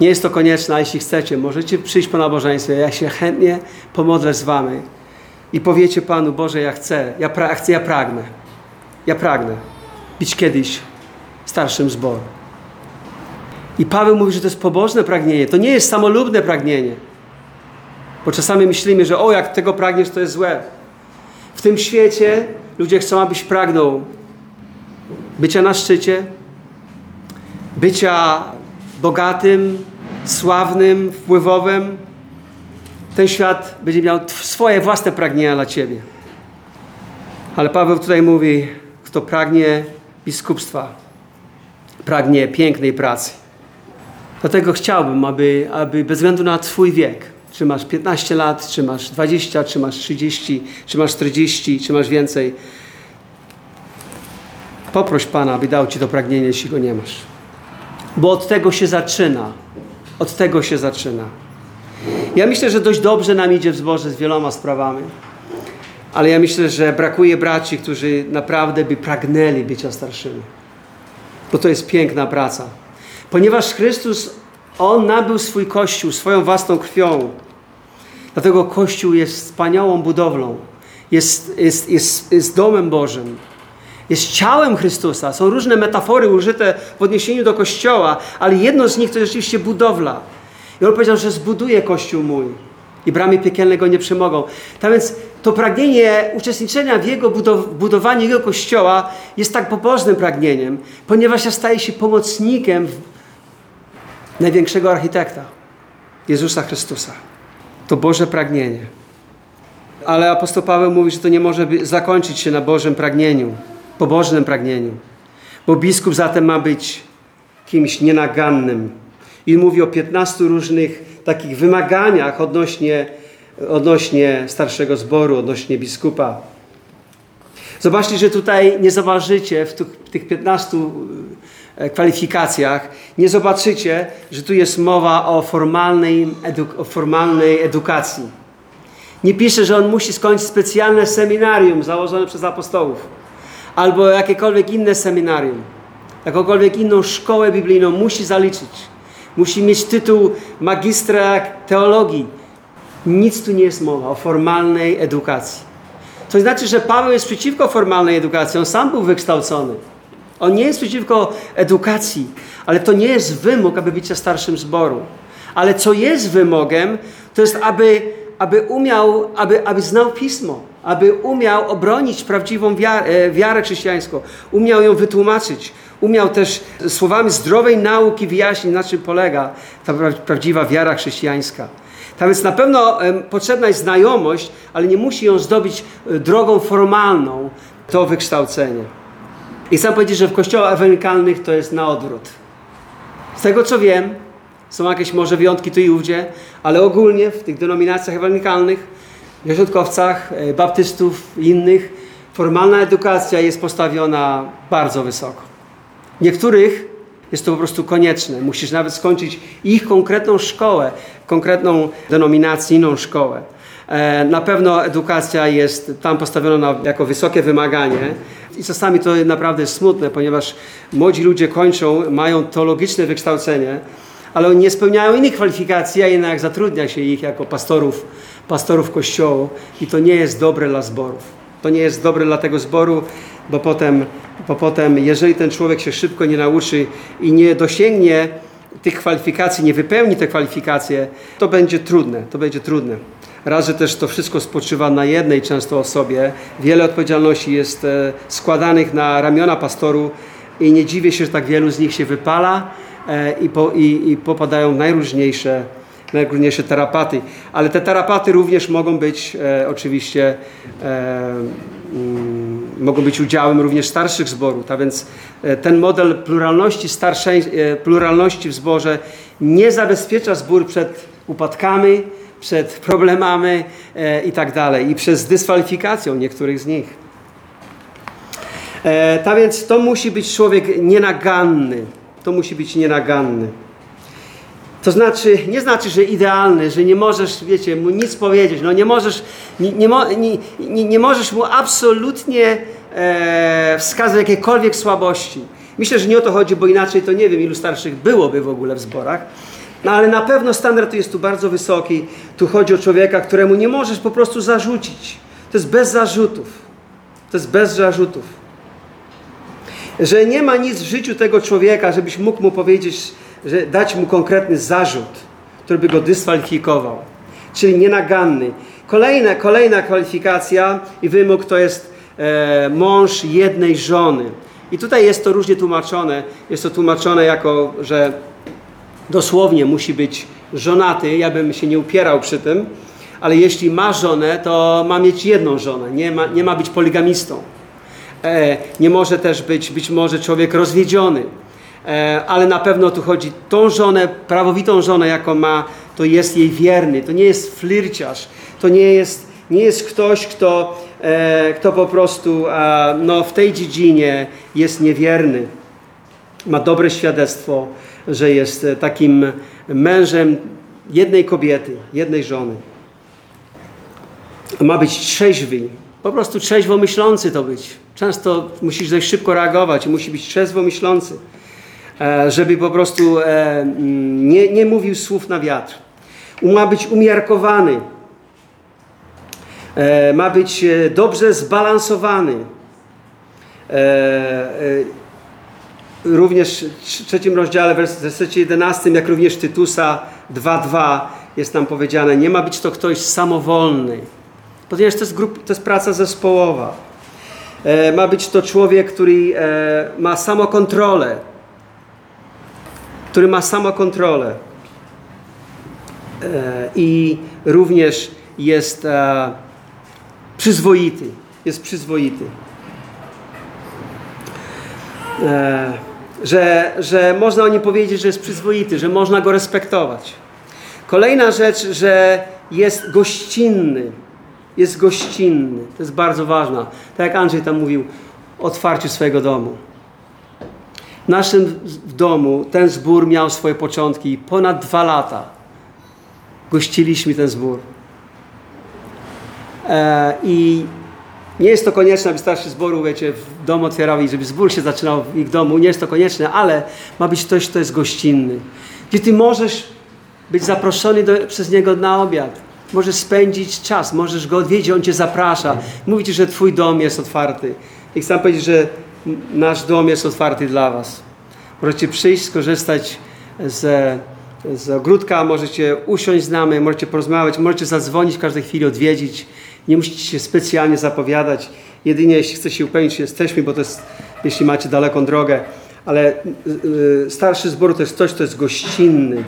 Nie jest to konieczne, a jeśli chcecie, możecie przyjść po nabożeństwie. Ja się chętnie pomodlę z wami. I powiecie Panu, Boże, ja chcę, ja, pra, chcę, ja pragnę. Ja pragnę być kiedyś starszym zboru. I Paweł mówi, że to jest pobożne pragnienie. To nie jest samolubne pragnienie. Bo czasami myślimy, że o, jak tego pragniesz, to jest złe. W tym świecie ludzie chcą, abyś pragnął bycia na szczycie, bycia bogatym, sławnym, wpływowym. Ten świat będzie miał swoje własne pragnienia dla ciebie. Ale Paweł tutaj mówi, kto pragnie biskupstwa, pragnie pięknej pracy. Dlatego chciałbym, aby, aby bez względu na Twój wiek, czy masz 15 lat, czy masz 20, czy masz 30, czy masz 40, czy masz więcej. Poproś Pana, aby dał Ci to pragnienie, jeśli go nie masz. Bo od tego się zaczyna. Od tego się zaczyna. Ja myślę, że dość dobrze nam idzie w zborze z wieloma sprawami. Ale ja myślę, że brakuje braci, którzy naprawdę by pragnęli bycia starszymi. Bo to jest piękna praca. Ponieważ Chrystus, On nabył swój Kościół swoją własną krwią. Dlatego Kościół jest wspaniałą budowlą, jest, jest, jest, jest domem Bożym, jest ciałem Chrystusa. Są różne metafory użyte w odniesieniu do Kościoła, ale jedno z nich to jest rzeczywiście budowla. I on powiedział, że zbuduje Kościół mój i bramy piekielne go nie przemogą. Tak więc to pragnienie uczestniczenia w jego budow budowaniu jego Kościoła jest tak pobożnym pragnieniem, ponieważ ja staję się pomocnikiem największego architekta, Jezusa Chrystusa to Boże pragnienie. Ale apostoł Paweł mówi, że to nie może zakończyć się na Bożym pragnieniu, pobożnym pragnieniu. Bo biskup zatem ma być kimś nienagannym. I mówi o 15 różnych takich wymaganiach odnośnie, odnośnie starszego zboru, odnośnie biskupa. Zobaczcie, że tutaj nie zauważycie w tych 15 E, kwalifikacjach, nie zobaczycie, że tu jest mowa o formalnej, o formalnej edukacji. Nie pisze, że on musi skończyć specjalne seminarium założone przez apostołów. albo jakiekolwiek inne seminarium, jakąkolwiek inną szkołę biblijną musi zaliczyć. Musi mieć tytuł magistra teologii. Nic tu nie jest mowa o formalnej edukacji. To znaczy, że Paweł jest przeciwko formalnej edukacji. On sam był wykształcony. On nie jest przeciwko edukacji, ale to nie jest wymóg, aby być starszym zboru. Ale co jest wymogiem, to jest, aby, aby umiał, aby, aby znał pismo, aby umiał obronić prawdziwą wiarę, wiarę chrześcijańską, umiał ją wytłumaczyć, umiał też słowami zdrowej nauki wyjaśnić, na czym polega ta prawdziwa wiara chrześcijańska. Tak więc na pewno potrzebna jest znajomość, ale nie musi ją zdobyć e, drogą formalną, to wykształcenie. I chcę powiedzieć, że w kościołach ewangelikalnych to jest na odwrót. Z tego co wiem, są jakieś może wyjątki tu i ówdzie, ale ogólnie w tych denominacjach ewangelikalnych, środkowcach, e, baptystów i innych, formalna edukacja jest postawiona bardzo wysoko. Niektórych jest to po prostu konieczne. Musisz nawet skończyć ich konkretną szkołę, konkretną denominację, inną szkołę. E, na pewno edukacja jest tam postawiona na, jako wysokie wymaganie i czasami to naprawdę jest smutne, ponieważ młodzi ludzie kończą, mają teologiczne wykształcenie, ale oni nie spełniają innych kwalifikacji, a jednak zatrudnia się ich jako pastorów, pastorów kościołu i to nie jest dobre dla zborów. To nie jest dobre dla tego zboru, bo potem, bo potem, jeżeli ten człowiek się szybko nie nauczy i nie dosięgnie tych kwalifikacji, nie wypełni te kwalifikacje, to będzie trudne, to będzie trudne. Raz, że też to wszystko spoczywa na jednej często osobie. Wiele odpowiedzialności jest e, składanych na ramiona pastoru i nie dziwię się, że tak wielu z nich się wypala e, i, po, i, i popadają w najróżniejsze, najróżniejsze tarapaty. Ale te tarapaty również mogą być e, oczywiście e, mm, mogą być udziałem również starszych zborów. A więc e, ten model pluralności, starszej, e, pluralności w zborze nie zabezpiecza zbór przed upadkami, przed problemami e, i tak dalej, i przez dyskwalifikacją niektórych z nich. E, tak więc to musi być człowiek nienaganny. To musi być nienaganny. To znaczy, nie znaczy, że idealny, że nie możesz, wiecie, mu nic powiedzieć. No nie możesz, nie, nie, nie, nie możesz mu absolutnie e, wskazać jakiejkolwiek słabości. Myślę, że nie o to chodzi, bo inaczej to nie wiem, ilu starszych byłoby w ogóle w zborach. No ale na pewno standard jest tu bardzo wysoki. Tu chodzi o człowieka, któremu nie możesz po prostu zarzucić. To jest bez zarzutów. To jest bez zarzutów. Że nie ma nic w życiu tego człowieka, żebyś mógł mu powiedzieć, że dać mu konkretny zarzut, który by go dyskwalifikował. Czyli nienaganny. Kolejna, kolejna kwalifikacja i wymóg to jest e, mąż jednej żony. I tutaj jest to różnie tłumaczone. Jest to tłumaczone jako, że dosłownie musi być żonaty. Ja bym się nie upierał przy tym, ale jeśli ma żonę, to ma mieć jedną żonę. Nie ma, nie ma być poligamistą. E, nie może też być być może człowiek rozwiedziony. E, ale na pewno tu chodzi tą żonę, prawowitą żonę, jaką ma, to jest jej wierny. To nie jest flirciarz. To nie jest, nie jest ktoś, kto, e, kto po prostu no, w tej dziedzinie jest niewierny. Ma dobre świadectwo że jest e, takim mężem jednej kobiety, jednej żony. Ma być trzeźwy, po prostu trzeźwo myślący to być. Często musisz dość szybko reagować, musi być trzeźwo myślący, żeby po prostu e, mm, nie, nie mówił słów na wiatr. Ma być umiarkowany, ma być dobrze zbalansowany również w trzecim rozdziale, w wersecie 11, jak również Tytusa 2.2 jest tam powiedziane, nie ma być to ktoś samowolny, ponieważ to jest, grup, to jest praca zespołowa. E, ma być to człowiek, który e, ma samokontrolę, który ma samokontrolę e, i również jest e, przyzwoity, jest przyzwoity. E, że, że można o nim powiedzieć, że jest przyzwoity, że można go respektować. Kolejna rzecz, że jest gościnny. Jest gościnny. To jest bardzo ważne. Tak jak Andrzej tam mówił, otwarciu swojego domu. W naszym domu ten zbór miał swoje początki ponad dwa lata. Gościliśmy ten zbór. E, I Nie jest to konieczne, aby starszy zboru, wiecie, w domu otwierał i żeby zbór się zaczynał w ich domu. Nie jest to konieczne, ale ma być ktoś, kto jest gościnny. Gdzie ty możesz być zaproszony do, przez niego na obiad. Możesz spędzić czas, możesz go odwiedzić, on cię zaprasza. Mówi ci, że twój dom jest otwarty. I chcę powiedzieć, że nasz dom jest otwarty dla was. Możecie przyjść, skorzystać z, z ogródka, możecie usiąść z nami, możecie porozmawiać, możecie zadzwonić w każdej chwili, odwiedzić. Nie musicie się specjalnie zapowiadać. Jedynie jeśli chcecie się upewnić, że jesteśmy, bo to jest, jeśli macie daleką drogę. Ale y, starszy zbór to jest ktoś, kto jest gościnny.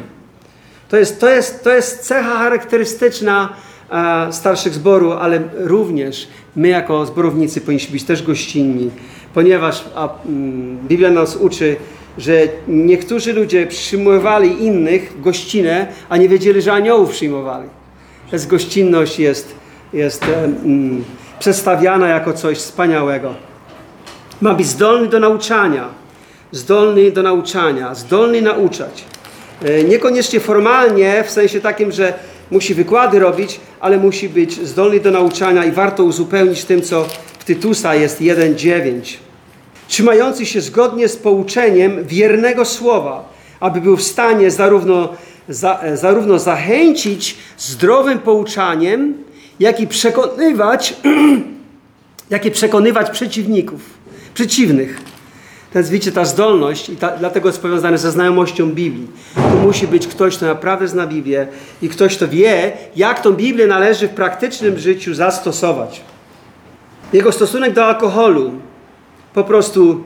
To jest, to jest, to jest cecha charakterystyczna e, starszych zboru, ale również my jako zborownicy powinniśmy być też gościnni, ponieważ a, mm, Biblia nas uczy, że niektórzy ludzie przyjmowali innych w gościnę, a nie wiedzieli, że aniołów przyjmowali. Więc gościnność jest, jest e, mm, przedstawiana jako coś wspaniałego. Ma być zdolny do nauczania, zdolny do nauczania, zdolny nauczać. E, Niekoniecznie formalnie, w sensie takim, że musi wykłady robić, ale musi być zdolny do nauczania i warto uzupełnić tym, co w Tytusa jest 1.9. Trzymający się zgodnie z pouczeniem wiernego słowa, aby był w stanie zarówno, za, e, zarówno zachęcić zdrowym pouczaniem, jak i przekonywać, jak i przekonywać przeciwników, przeciwnych. Widzicie, ta zdolność, i ta, dlatego jest powiązane ze znajomością Biblii. Tu musi być ktoś, kto naprawdę zna Biblię i ktoś, kto wie, jak tą Biblię należy w praktycznym życiu zastosować. Jego stosunek do alkoholu. Po prostu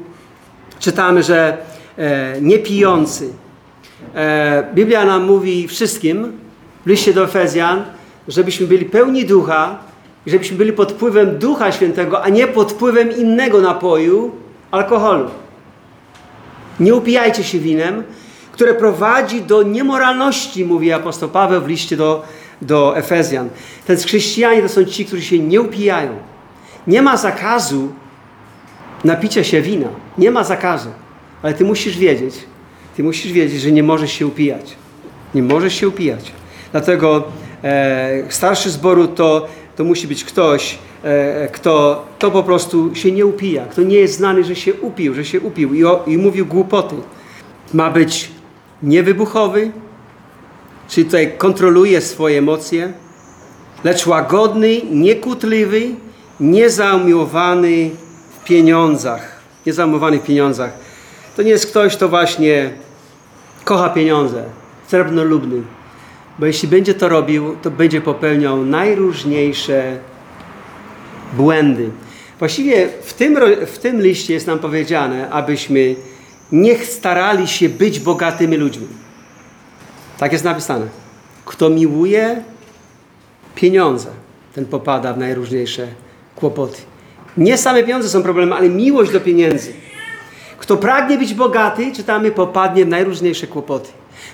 czytamy, że e, niepijący. E, Biblia nam mówi wszystkim w liście do Efezjan, żebyśmy byli pełni ducha i żebyśmy byli pod wpływem Ducha Świętego, a nie pod wpływem innego napoju, alkoholu. Nie upijajcie się winem, które prowadzi do niemoralności, mówi apostoł Paweł w liście do, do Efezjan. Ten chrześcijanie to są ci, którzy się nie upijają. Nie ma zakazu napicia się wina. Nie ma zakazu. Ale ty musisz wiedzieć, ty musisz wiedzieć, że nie możesz się upijać. Nie możesz się upijać. Dlatego e, starszy zboru to, to musi być ktoś, kto to po prostu się nie upija, kto nie jest znany, że się upił, że się upił i, o, i mówił głupoty. Ma być niewybuchowy, czyli tutaj kontroluje swoje emocje, lecz łagodny, niekutliwy, niezamiłowany w pieniądzach. Niezamiłowany w pieniądzach. To nie jest ktoś, kto właśnie kocha pieniądze, srebrnolubny. Bo jeśli będzie to robił, to będzie popełniał najróżniejsze błędy. Właściwie w tym, w tym liście jest nam powiedziane, abyśmy nie starali się być bogatymi ludźmi. Tak jest napisane. Kto miłuje pieniądze, ten popada w najróżniejsze kłopoty. Nie same pieniądze są problemem, ale miłość do pieniędzy. Kto pragnie być bogaty, czytamy, popadnie w najróżniejsze kłopoty.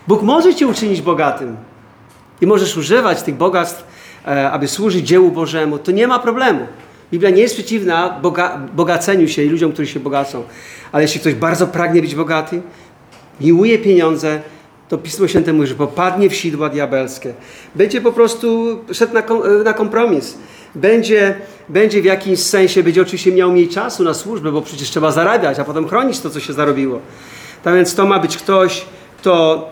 Bóg może cię uczynić bogatym i możesz używać tych bogactw, e, aby służyć dziełu Bożemu. To nie ma problemu. Biblia nie jest przeciwna boga, bogaceniu się i ludziom, którzy się bogacą. Ale jeśli ktoś bardzo pragnie być bogaty, miłuje pieniądze, to Pismo Święte mówi, że popadnie w sidła diabelskie. Będzie po prostu szedł na, na kompromis. Będzie, będzie w jakimś sensie, będzie oczywiście miał mniej czasu na służbę, bo przecież trzeba zarabiać, a potem chronić to, co się zarobiło. Tak więc to ma być ktoś, kto,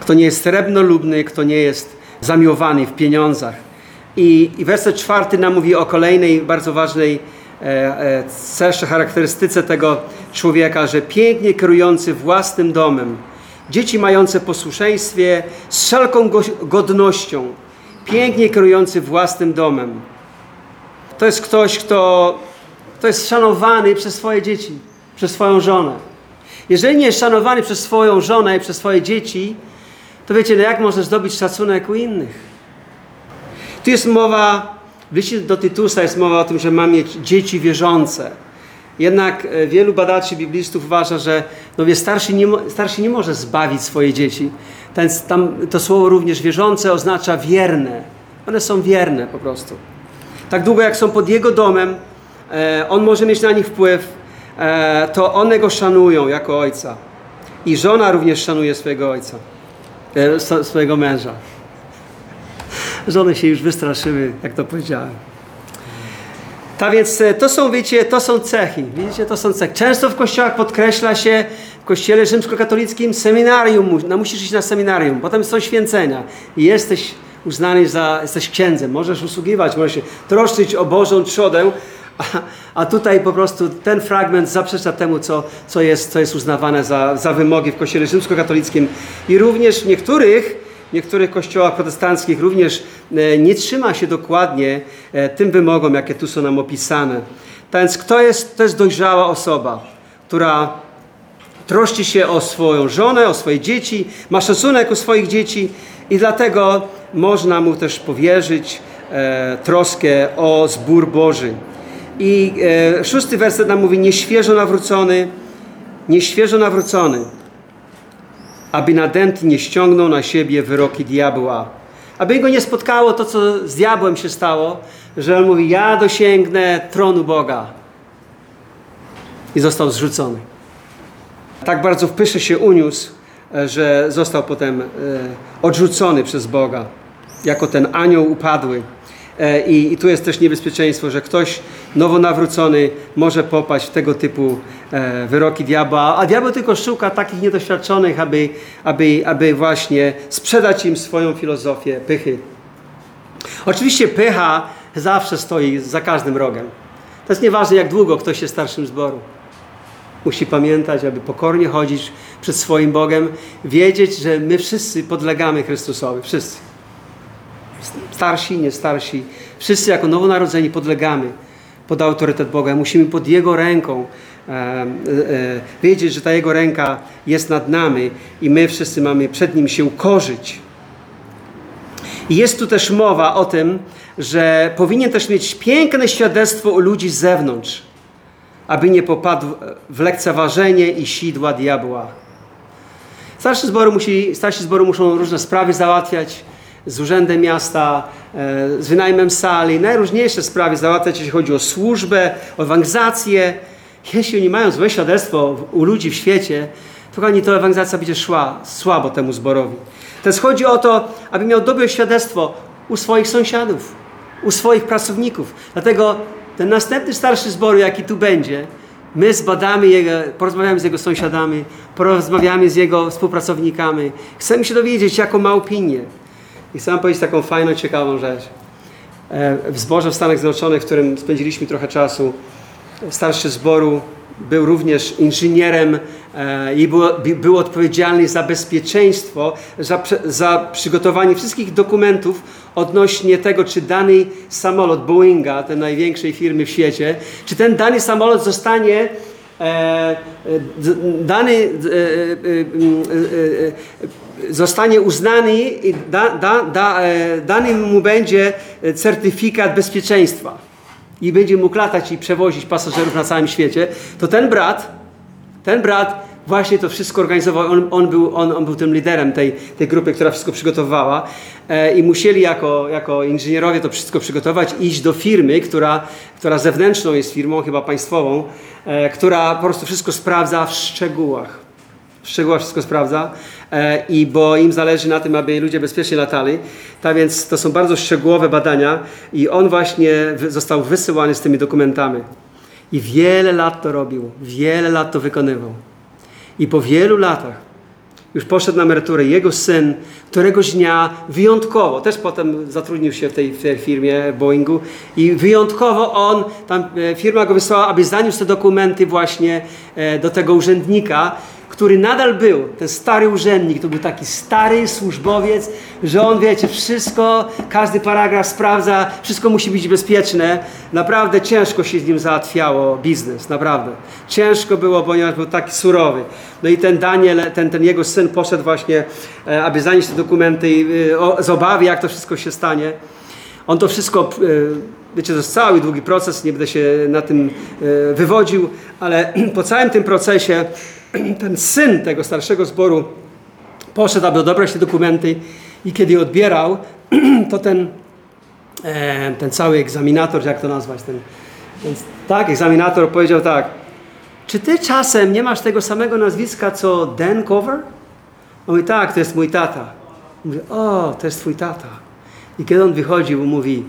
kto nie jest srebrnolubny, kto nie jest zamiłowany w pieniądzach. I, I werset czwarty nam mówi o kolejnej bardzo ważnej e, e, charakterystyce tego człowieka, że pięknie kierujący własnym domem, dzieci mające posłuszeństwie z wszelką go, godnością, pięknie kierujący własnym domem. To jest ktoś, kto, kto jest szanowany przez swoje dzieci, przez swoją żonę. Jeżeli nie jest szanowany przez swoją żonę i przez swoje dzieci, to wiecie, no jak możesz zdobyć szacunek u innych? Tu jest mowa, w liście do Tytusa jest mowa o tym, że ma mieć dzieci wierzące. Jednak e, wielu badaczy biblistów uważa, że no starszy, nie, starszy nie może zbawić swoje dzieci. Ten, tam, to słowo również wierzące oznacza wierne. One są wierne po prostu. Tak długo jak są pod jego domem, e, on może mieć na nich wpływ, e, to one go szanują jako ojca. I żona również szanuje swojego ojca, swojego męża. Żony się już wystraszyły, jak to powiedziałem. Tak więc e, to są, wiecie, to są cechy. Widzicie, to są cechy. Często w kościołach podkreśla się, w kościele rzymskokatolickim seminarium, no musisz iść na seminarium, potem są święcenia i jesteś uznany za, jesteś księdzem, możesz usługiwać, możesz się troszczyć o Bożą trzodę, a, a tutaj po prostu ten fragment zaprzecza temu, co, co, jest, co jest uznawane za, za wymogi w kościele rzymskokatolickim i również w niektórych niektórych kościołach protestanckich również e, nie trzyma się dokładnie e, tym wymogom, jakie tu są nam opisane. Tak więc kto jest, to jest dojrzała osoba, która troszczy się o swoją żonę, o swoje dzieci, ma szacunek o swoich dzieci i dlatego można mu też powierzyć e, troskę o zbór Boży. I e, szósty werset nam mówi, nieświeżo nawrócony, nieświeżo nawrócony, aby nadęty nie ściągnął na siebie wyroki diabła. Aby go nie spotkało to, co z diabłem się stało, że on mówi, ja dosięgnę tronu Boga. I został zrzucony. Tak bardzo w pysze się uniósł, e, że został potem e, odrzucony przez Boga, jako ten anioł upadły. E, I, I tu jest też niebezpieczeństwo, że ktoś nowonawrócony może popaść w tego typu e, wyroki diabła, a diabeł tylko szuka takich niedoświadczonych, aby, aby, aby właśnie sprzedać im swoją filozofię pychy. Oczywiście pycha zawsze stoi za każdym rogiem. To jest nieważne, jak długo ktoś jest starszym zboru. Musi pamiętać, aby pokornie chodzić przed swoim Bogiem, wiedzieć, że my wszyscy podlegamy Chrystusowi. Wszyscy. Starsi, nie starsi. Wszyscy jako nowonarodzeni podlegamy pod autorytet Boga. Musimy pod Jego ręką e, e, wiedzieć, że ta Jego ręka jest nad nami i my wszyscy mamy przed Nim się ukorzyć. Jest tu też mowa o tym, że powinien też mieć piękne świadectwo u ludzi z zewnątrz, aby nie popadł w lekceważenie i sidła diabła. Starsi zboru, musi, starsi zboru muszą różne sprawy załatwiać z urzędem miasta, e, z wynajmem sali, najróżniejsze sprawy załatwiać, jeśli chodzi o służbę, o ewangelizację. Jeśli oni mają złe świadectwo u ludzi w świecie, to kochani, to ewangelizacja będzie szła słabo temu zborowi. Teraz chodzi o to, aby miał dobre świadectwo u swoich sąsiadów, u swoich pracowników. Dlatego ten następny starszy zboru, jaki tu będzie, my zbadamy jego, porozmawiamy z jego sąsiadami, porozmawiamy z jego współpracownikami. Chcemy się dowiedzieć, jaką ma opinię. I chcę wam powiedzieć taką fajną, ciekawą rzecz. E, W zborze w Stanach Zjednoczonych, w którym spędziliśmy trochę czasu, starszy zboru był również inżynierem e, i był, był odpowiedzialny za bezpieczeństwo, za, za przygotowanie wszystkich dokumentów odnośnie tego, czy dany samolot Boeinga, tej największej firmy w świecie, czy ten dany samolot zostanie e, dany zostanie uznany i da, da, da, e, dany mu będzie certyfikat bezpieczeństwa i będzie mógł latać i przewozić pasażerów na całym świecie, to ten brat, ten brat właśnie to wszystko organizował. On, on, był, on, on był tym liderem tej, tej grupy, która wszystko przygotowywała e, i musieli jako, jako inżynierowie to wszystko przygotować, iść do firmy, która, która zewnętrzną jest firmą, chyba państwową, e, która po prostu wszystko sprawdza w szczegółach w szczegółach wszystko sprawdza e, i bo im zależy na tym, aby ludzie bezpiecznie latali. Tak więc to są bardzo szczegółowe badania i on właśnie został wysyłany z tymi dokumentami. I wiele lat to robił, wiele lat to wykonywał. I po wielu latach już poszedł na emeryturę. Jego syn któregoś dnia wyjątkowo, też potem zatrudnił się w tej, w tej firmie Boeingu i wyjątkowo on, tam e, firma go wysłała, aby zaniósł te dokumenty właśnie e, do tego urzędnika, który nadal był, ten stary urzędnik, to był taki stary służbowiec, że on, wiecie, wszystko, każdy paragraf sprawdza, wszystko musi być bezpieczne. Naprawdę ciężko się z nim załatwiało biznes, naprawdę. Ciężko było, ponieważ był taki surowy. No i ten Daniel, ten, ten jego syn poszedł właśnie, e, aby zanieść te dokumenty i, e, z obawy, jak to wszystko się stanie. On to wszystko, e, wiecie, to jest cały długi proces, nie będę się na tym wywodził, ale po całym tym procesie ten syn tego starszego zboru poszedł, aby odebrać te dokumenty i kiedy odbierał, to ten, e, ten cały egzaminator, jak to nazwać, ten, ten, tak, egzaminator powiedział tak, czy ty czasem nie masz tego samego nazwiska co Dan Cover? On mówi, tak, to jest mój tata. Mówi, o, to jest twój tata. I kiedy on wychodził, mówi,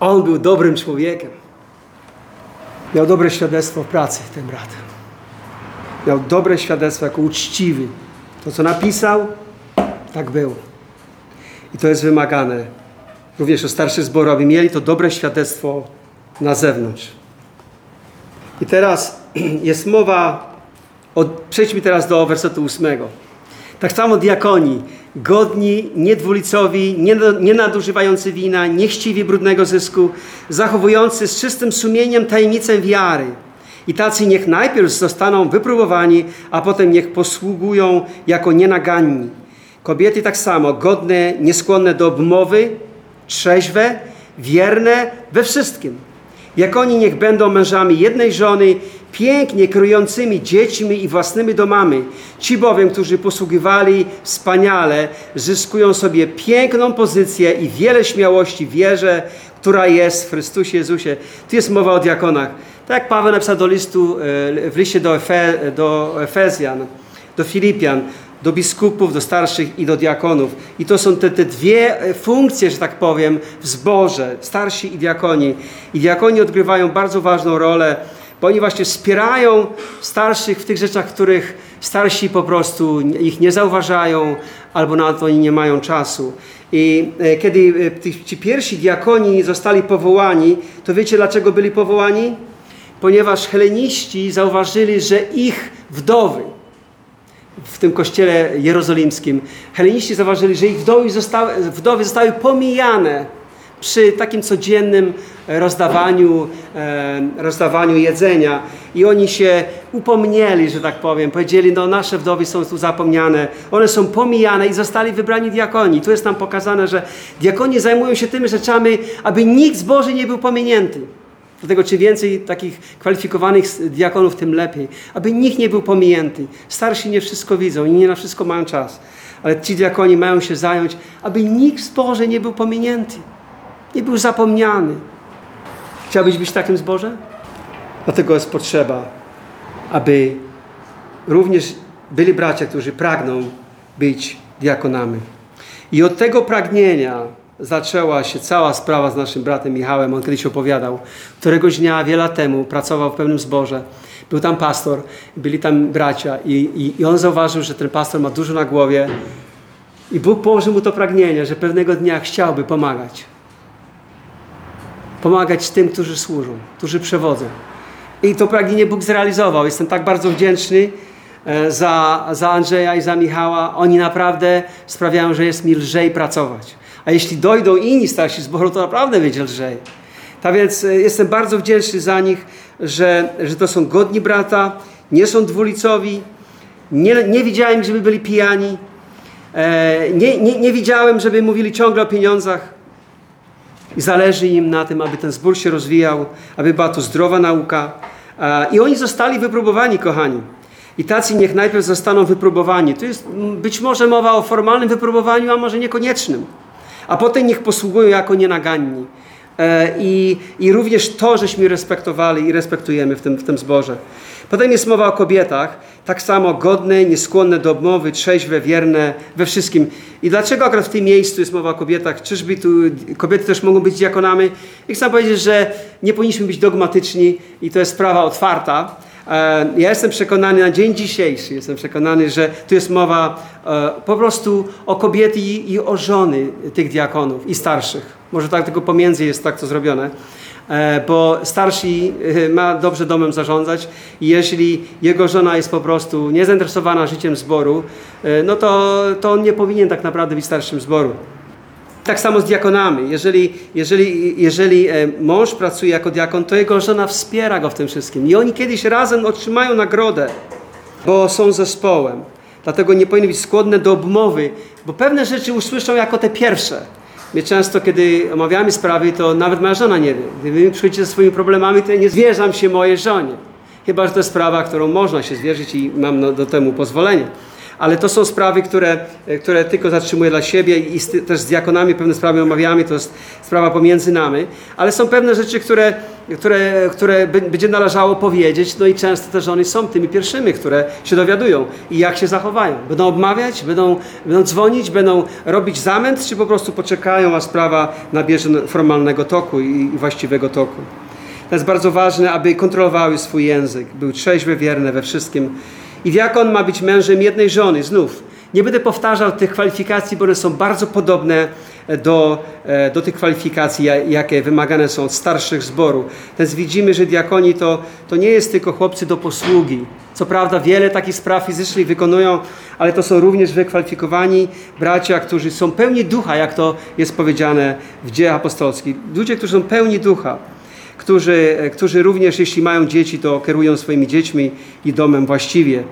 on był dobrym człowiekiem. Miał dobre świadectwo w pracy, ten brat. Miał dobre świadectwo jako uczciwy. To, co napisał, tak było. I to jest wymagane. Również o starszych zboru, aby mieli to dobre świadectwo na zewnątrz. I teraz jest mowa, o, przejdźmy teraz do wersetu ósmego. Tak samo diakoni, godni, niedwulicowi, nie, nie nadużywający wina, niechciwi brudnego zysku, zachowujący z czystym sumieniem tajemnicę wiary. I tacy niech najpierw zostaną wypróbowani, a potem niech posługują jako nienaganni. Kobiety tak samo, godne, nieskłonne do obmowy, trzeźwe, wierne we wszystkim. Jak oni niech będą mężami jednej żony, pięknie kierującymi dziećmi i własnymi domami. Ci bowiem, którzy posługiwali wspaniale, zyskują sobie piękną pozycję i wiele śmiałości wierze, która jest w Chrystusie Jezusie. Tu jest mowa o diakonach. Tak jak Paweł napisał do listu, e, w liście do, Efe, do Efezjan, do Filipian, do biskupów, do starszych i do diakonów. I to są te, te dwie e, funkcje, że tak powiem, w zborze, starsi i diakoni. I diakoni odgrywają bardzo ważną rolę, oni właśnie wspierają starszych w tych rzeczach, których starsi po prostu ich nie zauważają, albo na to oni nie mają czasu. I e, kiedy ci pierwsi diakoni zostali powołani, to wiecie dlaczego byli powołani? Ponieważ heleniści zauważyli, że ich wdowy, w tym kościele jerozolimskim, heleniści zauważyli, że ich wdowy zostały, wdowy zostały pomijane przy takim codziennym rozdawaniu, e, rozdawaniu jedzenia. I oni się upomnieli, że tak powiem. Powiedzieli, no nasze wdowy są tu zapomniane. One są pomijane i zostali wybrani diakoni. Tu jest nam pokazane, że diakoni zajmują się tymi rzeczami, aby nikt z Boży nie był pominięty. Dlatego czym więcej takich kwalifikowanych diakonów, tym lepiej. Aby nikt nie był pominięty. Starsi nie wszystko widzą i nie na wszystko mają czas. Ale ci diakoni mają się zająć, aby nikt z Boże nie był pominięty. Nie był zapomniany. Chciałbyś być takim zboże? Dlatego jest potrzeba, aby również byli bracia, którzy pragną być diakonami. I od tego pragnienia zaczęła się cała sprawa z naszym bratem Michałem. On kiedyś opowiadał. Któregoś dnia, wiele lat temu, pracował w pewnym zborze. Był tam pastor, byli tam bracia i, i, i on zauważył, że ten pastor ma dużo na głowie i Bóg położył mu to pragnienie, że pewnego dnia chciałby pomagać. Pomagać tym, którzy służą, którzy przewodzą. I to pragnienie Bóg zrealizował. Jestem tak bardzo wdzięczny e, za, za Andrzeja i za Michała. Oni naprawdę sprawiają, że jest mi lżej pracować. A jeśli dojdą inni starsi zboru, to naprawdę będzie lżej. Tak więc e, jestem bardzo wdzięczny za nich, że, że to są godni brata, nie są dwulicowi. Nie, nie widziałem, żeby byli pijani. E, nie, nie, nie widziałem, żeby mówili ciągle o pieniądzach. I zależy im na tym, aby ten zbór się rozwijał, aby była to zdrowa nauka. E, I oni zostali wypróbowani, kochani. I tacy niech najpierw zostaną wypróbowani. Tu jest być może mowa o formalnym wypróbowaniu, a może niekoniecznym a potem niech posługują jako nienaganni. E, I, I również to, żeśmy respektowali i respektujemy w tym, w tym zborze. Potem jest mowa o kobietach, tak samo godne, nieskłonne do obmowy, trzeźwe, wierne we wszystkim. I dlaczego akurat w tym miejscu jest mowa o kobietach? Czyżby tu kobiety też mogą być diakonami? I chcę powiedzieć, że nie powinniśmy być dogmatyczni i to jest sprawa otwarta. E, ja jestem przekonany na dzień dzisiejszy, jestem przekonany, że tu jest mowa e, po prostu o kobiety i o żony tych diakonów i starszych. Może tak tylko pomiędzy jest tak to zrobione e, bo starszy ma dobrze domem zarządzać i jeśli jego żona jest po prostu niezainteresowana życiem zboru, no to, to on nie powinien tak naprawdę być starszym zboru. Tak samo z diakonami. Jeżeli, jeżeli, jeżeli e, mąż pracuje jako diakon, to jego żona wspiera go w tym wszystkim. I oni kiedyś razem otrzymają nagrodę, bo są zespołem. Dlatego nie powinny być skłonne do obmowy, bo pewne rzeczy usłyszą jako te pierwsze. My często, kiedy omawiamy sprawy, to nawet moja żona nie wie. Gdy wy przychodzicie ze swoimi problemami, to ja nie zwierzam się mojej żonie. Chyba, że to jest sprawa, którą można się zwierzyć i mam do temu pozwolenie ale to są sprawy, które, e, które tylko zatrzymuję dla siebie i z, też z diakonami pewne sprawy omawiamy, to jest sprawa pomiędzy nami, ale są pewne rzeczy, które, które, które będzie należało powiedzieć, no i często te żony są tymi pierwszymi, które się dowiadują i jak się zachowają. Będą obmawiać, będą, będą dzwonić, będą robić zamęt, czy po prostu poczekają, a sprawa nabierze formalnego toku i właściwego toku. To jest bardzo ważne, aby kontrolowały swój język, był trzeźwy, wierny we wszystkim. I diakon ma być mężem jednej żony, znów. Nie będę powtarzał tych kwalifikacji, bo one są bardzo podobne do, e, do tych kwalifikacji, jakie wymagane są od starszych zboru. Więc widzimy, że diakoni to, to nie jest tylko chłopcy do posługi. Co prawda wiele takich spraw fizycznych wykonują, ale to są również wykwalifikowani bracia, którzy są pełni ducha, jak to jest powiedziane w dziejach apostolskich. Ludzie, którzy są pełni ducha którzy, którzy również, jeśli mają dzieci, to kierują swoimi dziećmi i domem właściwie.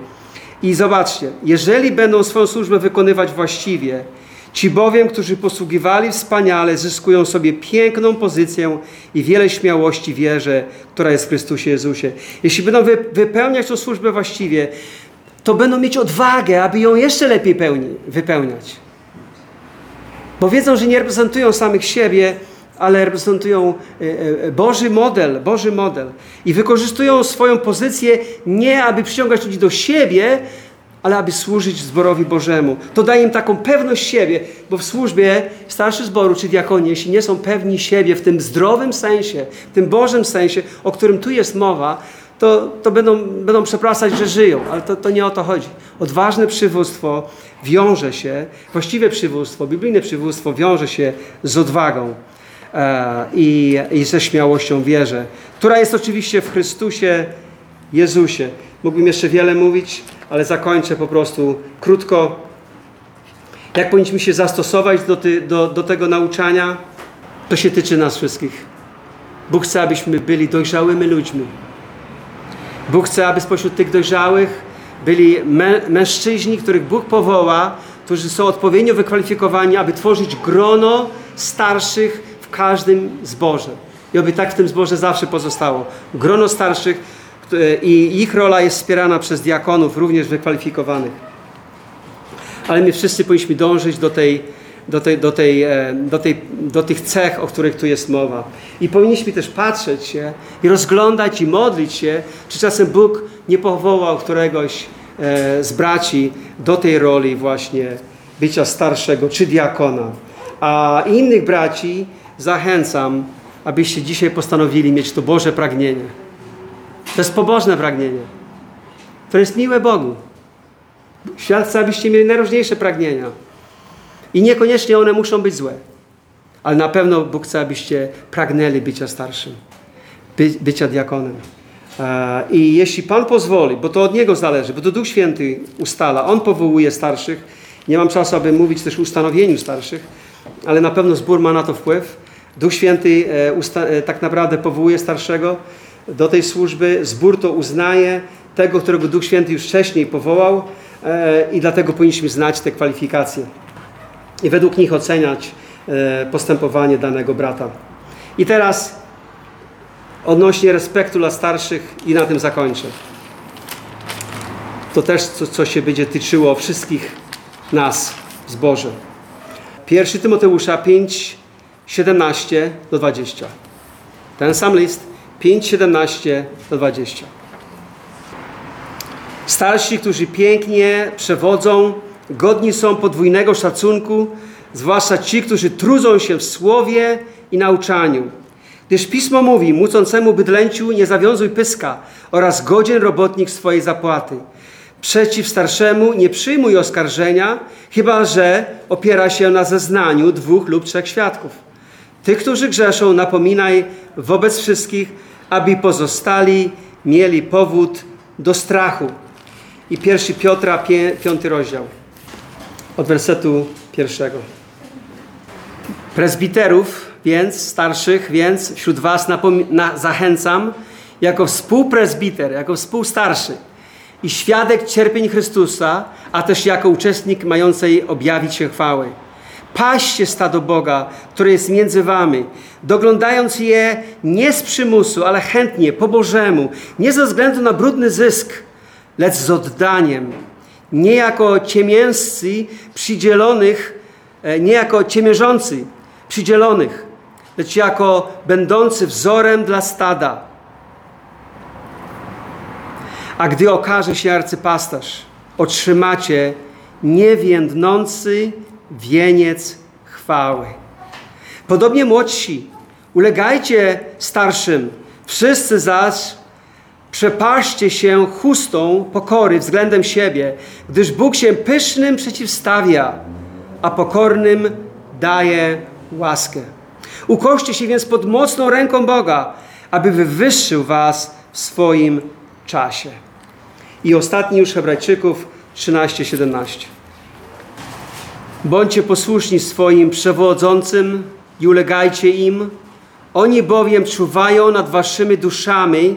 I zobaczcie, jeżeli będą swoją służbę wykonywać właściwie, ci bowiem, którzy posługiwali wspaniale, zyskują sobie piękną pozycję i wiele śmiałości wierze, która jest w Chrystusie Jezusie. Jeśli będą wypełniać tę służbę właściwie, to będą mieć odwagę, aby ją jeszcze lepiej pełni, wypełniać. Bo wiedzą, że nie reprezentują samych siebie, ale reprezentują e, e, Boży model, Boży model. I wykorzystują swoją pozycję nie, aby przyciągać ludzi do siebie, ale aby służyć zborowi Bożemu. To daje im taką pewność siebie, bo w służbie starszy zboru czy diakonie, jeśli nie są pewni siebie w tym zdrowym sensie, w tym Bożym sensie, o którym tu jest mowa, to, to będą, będą przepraszać, że żyją, ale to, to nie o to chodzi. Odważne przywództwo wiąże się, właściwe przywództwo, biblijne przywództwo wiąże się z odwagą. E, i, i ze śmiałością wierzę, która jest oczywiście w Chrystusie Jezusie. Mógłbym jeszcze wiele mówić, ale zakończę po prostu krótko. Jak powinniśmy się zastosować do, ty, do, do tego nauczania? To się tyczy nas wszystkich. Bóg chce, abyśmy byli dojrzałymi ludźmi. Bóg chce, aby spośród tych dojrzałych byli mę, mężczyźni, których Bóg powoła, którzy są odpowiednio wykwalifikowani, aby tworzyć grono starszych w każdym zborze. I oby tak w tym zborze zawsze pozostało. Grono starszych i ich rola jest wspierana przez diakonów, również wykwalifikowanych. Ale my wszyscy powinniśmy dążyć do, tej, do, tej, do, tej, e, do, tej, do tych cech, o których tu jest mowa. I powinniśmy też patrzeć się i rozglądać i modlić się, czy czasem Bóg nie powołał któregoś e, z braci do tej roli właśnie bycia starszego czy diakona. A innych braci zachęcam, abyście dzisiaj postanowili mieć to Boże pragnienie. To jest pobożne pragnienie. To jest miłe Bogu. Świat chce, abyście mieli najróżniejsze pragnienia. I niekoniecznie one muszą być złe. Ale na pewno Bóg chce, abyście pragnęli bycia starszym, by, bycia diakonem. E, I jeśli Pan pozwoli, bo to od Niego zależy, bo to Duch Święty ustala, On powołuje starszych. Nie mam czasu, aby mówić też o ustanowieniu starszych, ale na pewno zbór ma na to wpływ. Duch Święty e, e, tak naprawdę powołuje starszego do tej służby. Zbór to uznaje tego, którego Duch Święty już wcześniej powołał e, i dlatego powinniśmy znać te kwalifikacje i według nich oceniać postępowanie danego brata. I teraz odnośnie respektu dla starszych i na tym zakończę. To też co, co się będzie tyczyło wszystkich nas w zborze. 1 Tymoteusza 5, 17 do 20. Ten sam list 5, 17 do 20. Starsi, którzy pięknie przewodzą, godni są podwójnego szacunku, zwłaszcza ci, którzy trudzą się w słowie i nauczaniu. Gdyż Pismo mówi, mucącemu bydlęciu nie zawiązuj pyska oraz godzien robotnik swojej zapłaty. Przeciw starszemu nie przyjmuj oskarżenia, chyba że opiera się na zeznaniu dwóch lub trzech świadków. Tych, którzy grzeszą, napominaj wobec wszystkich, aby pozostali mieli powód do strachu. I pierwszy Piotra, piąty rozdział, od wersetu pierwszego. Prezbiterów, więc starszych, więc wśród was na, zachęcam, jako współprezbiter, jako współstarszy i świadek cierpień Chrystusa, a też jako uczestnik mającej objawić się chwały. Paście stado Boga, które jest między wami, doglądając je nie z przymusu, ale chętnie, po Bożemu, nie ze względu na brudny zysk, lecz z oddaniem, nie jako ciemięscy przydzielonych, e, nie jako ciemiężący przydzielonych, lecz jako będący wzorem dla stada. A gdy okaże się arcypasterz, otrzymacie niewiędnący wieniec chwały. Podobnie młodsi, ulegajcie starszym, Wszyscy zaś przepaszcie się chustą pokory względem siebie, gdyż Bóg się pysznym przeciwstawia, a pokornym daje łaskę. Ukoście się więc pod mocną ręką Boga, aby wywyższył was w swoim czasie. I ostatni już Hebrajczyków 13:17. Bądźcie posłuszni swoim przewodzącym i ulegajcie im. Oni bowiem czuwają nad waszymi duszami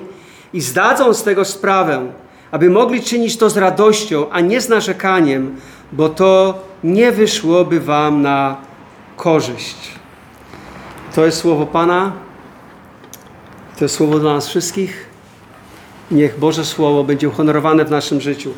i zdadzą z tego sprawę, aby mogli czynić to z radością, a nie z narzekaniem, bo to nie wyszłoby wam na korzyść. To jest słowo Pana. To jest słowo dla nas wszystkich. Niech Boże Słowo będzie uhonorowane w naszym życiu.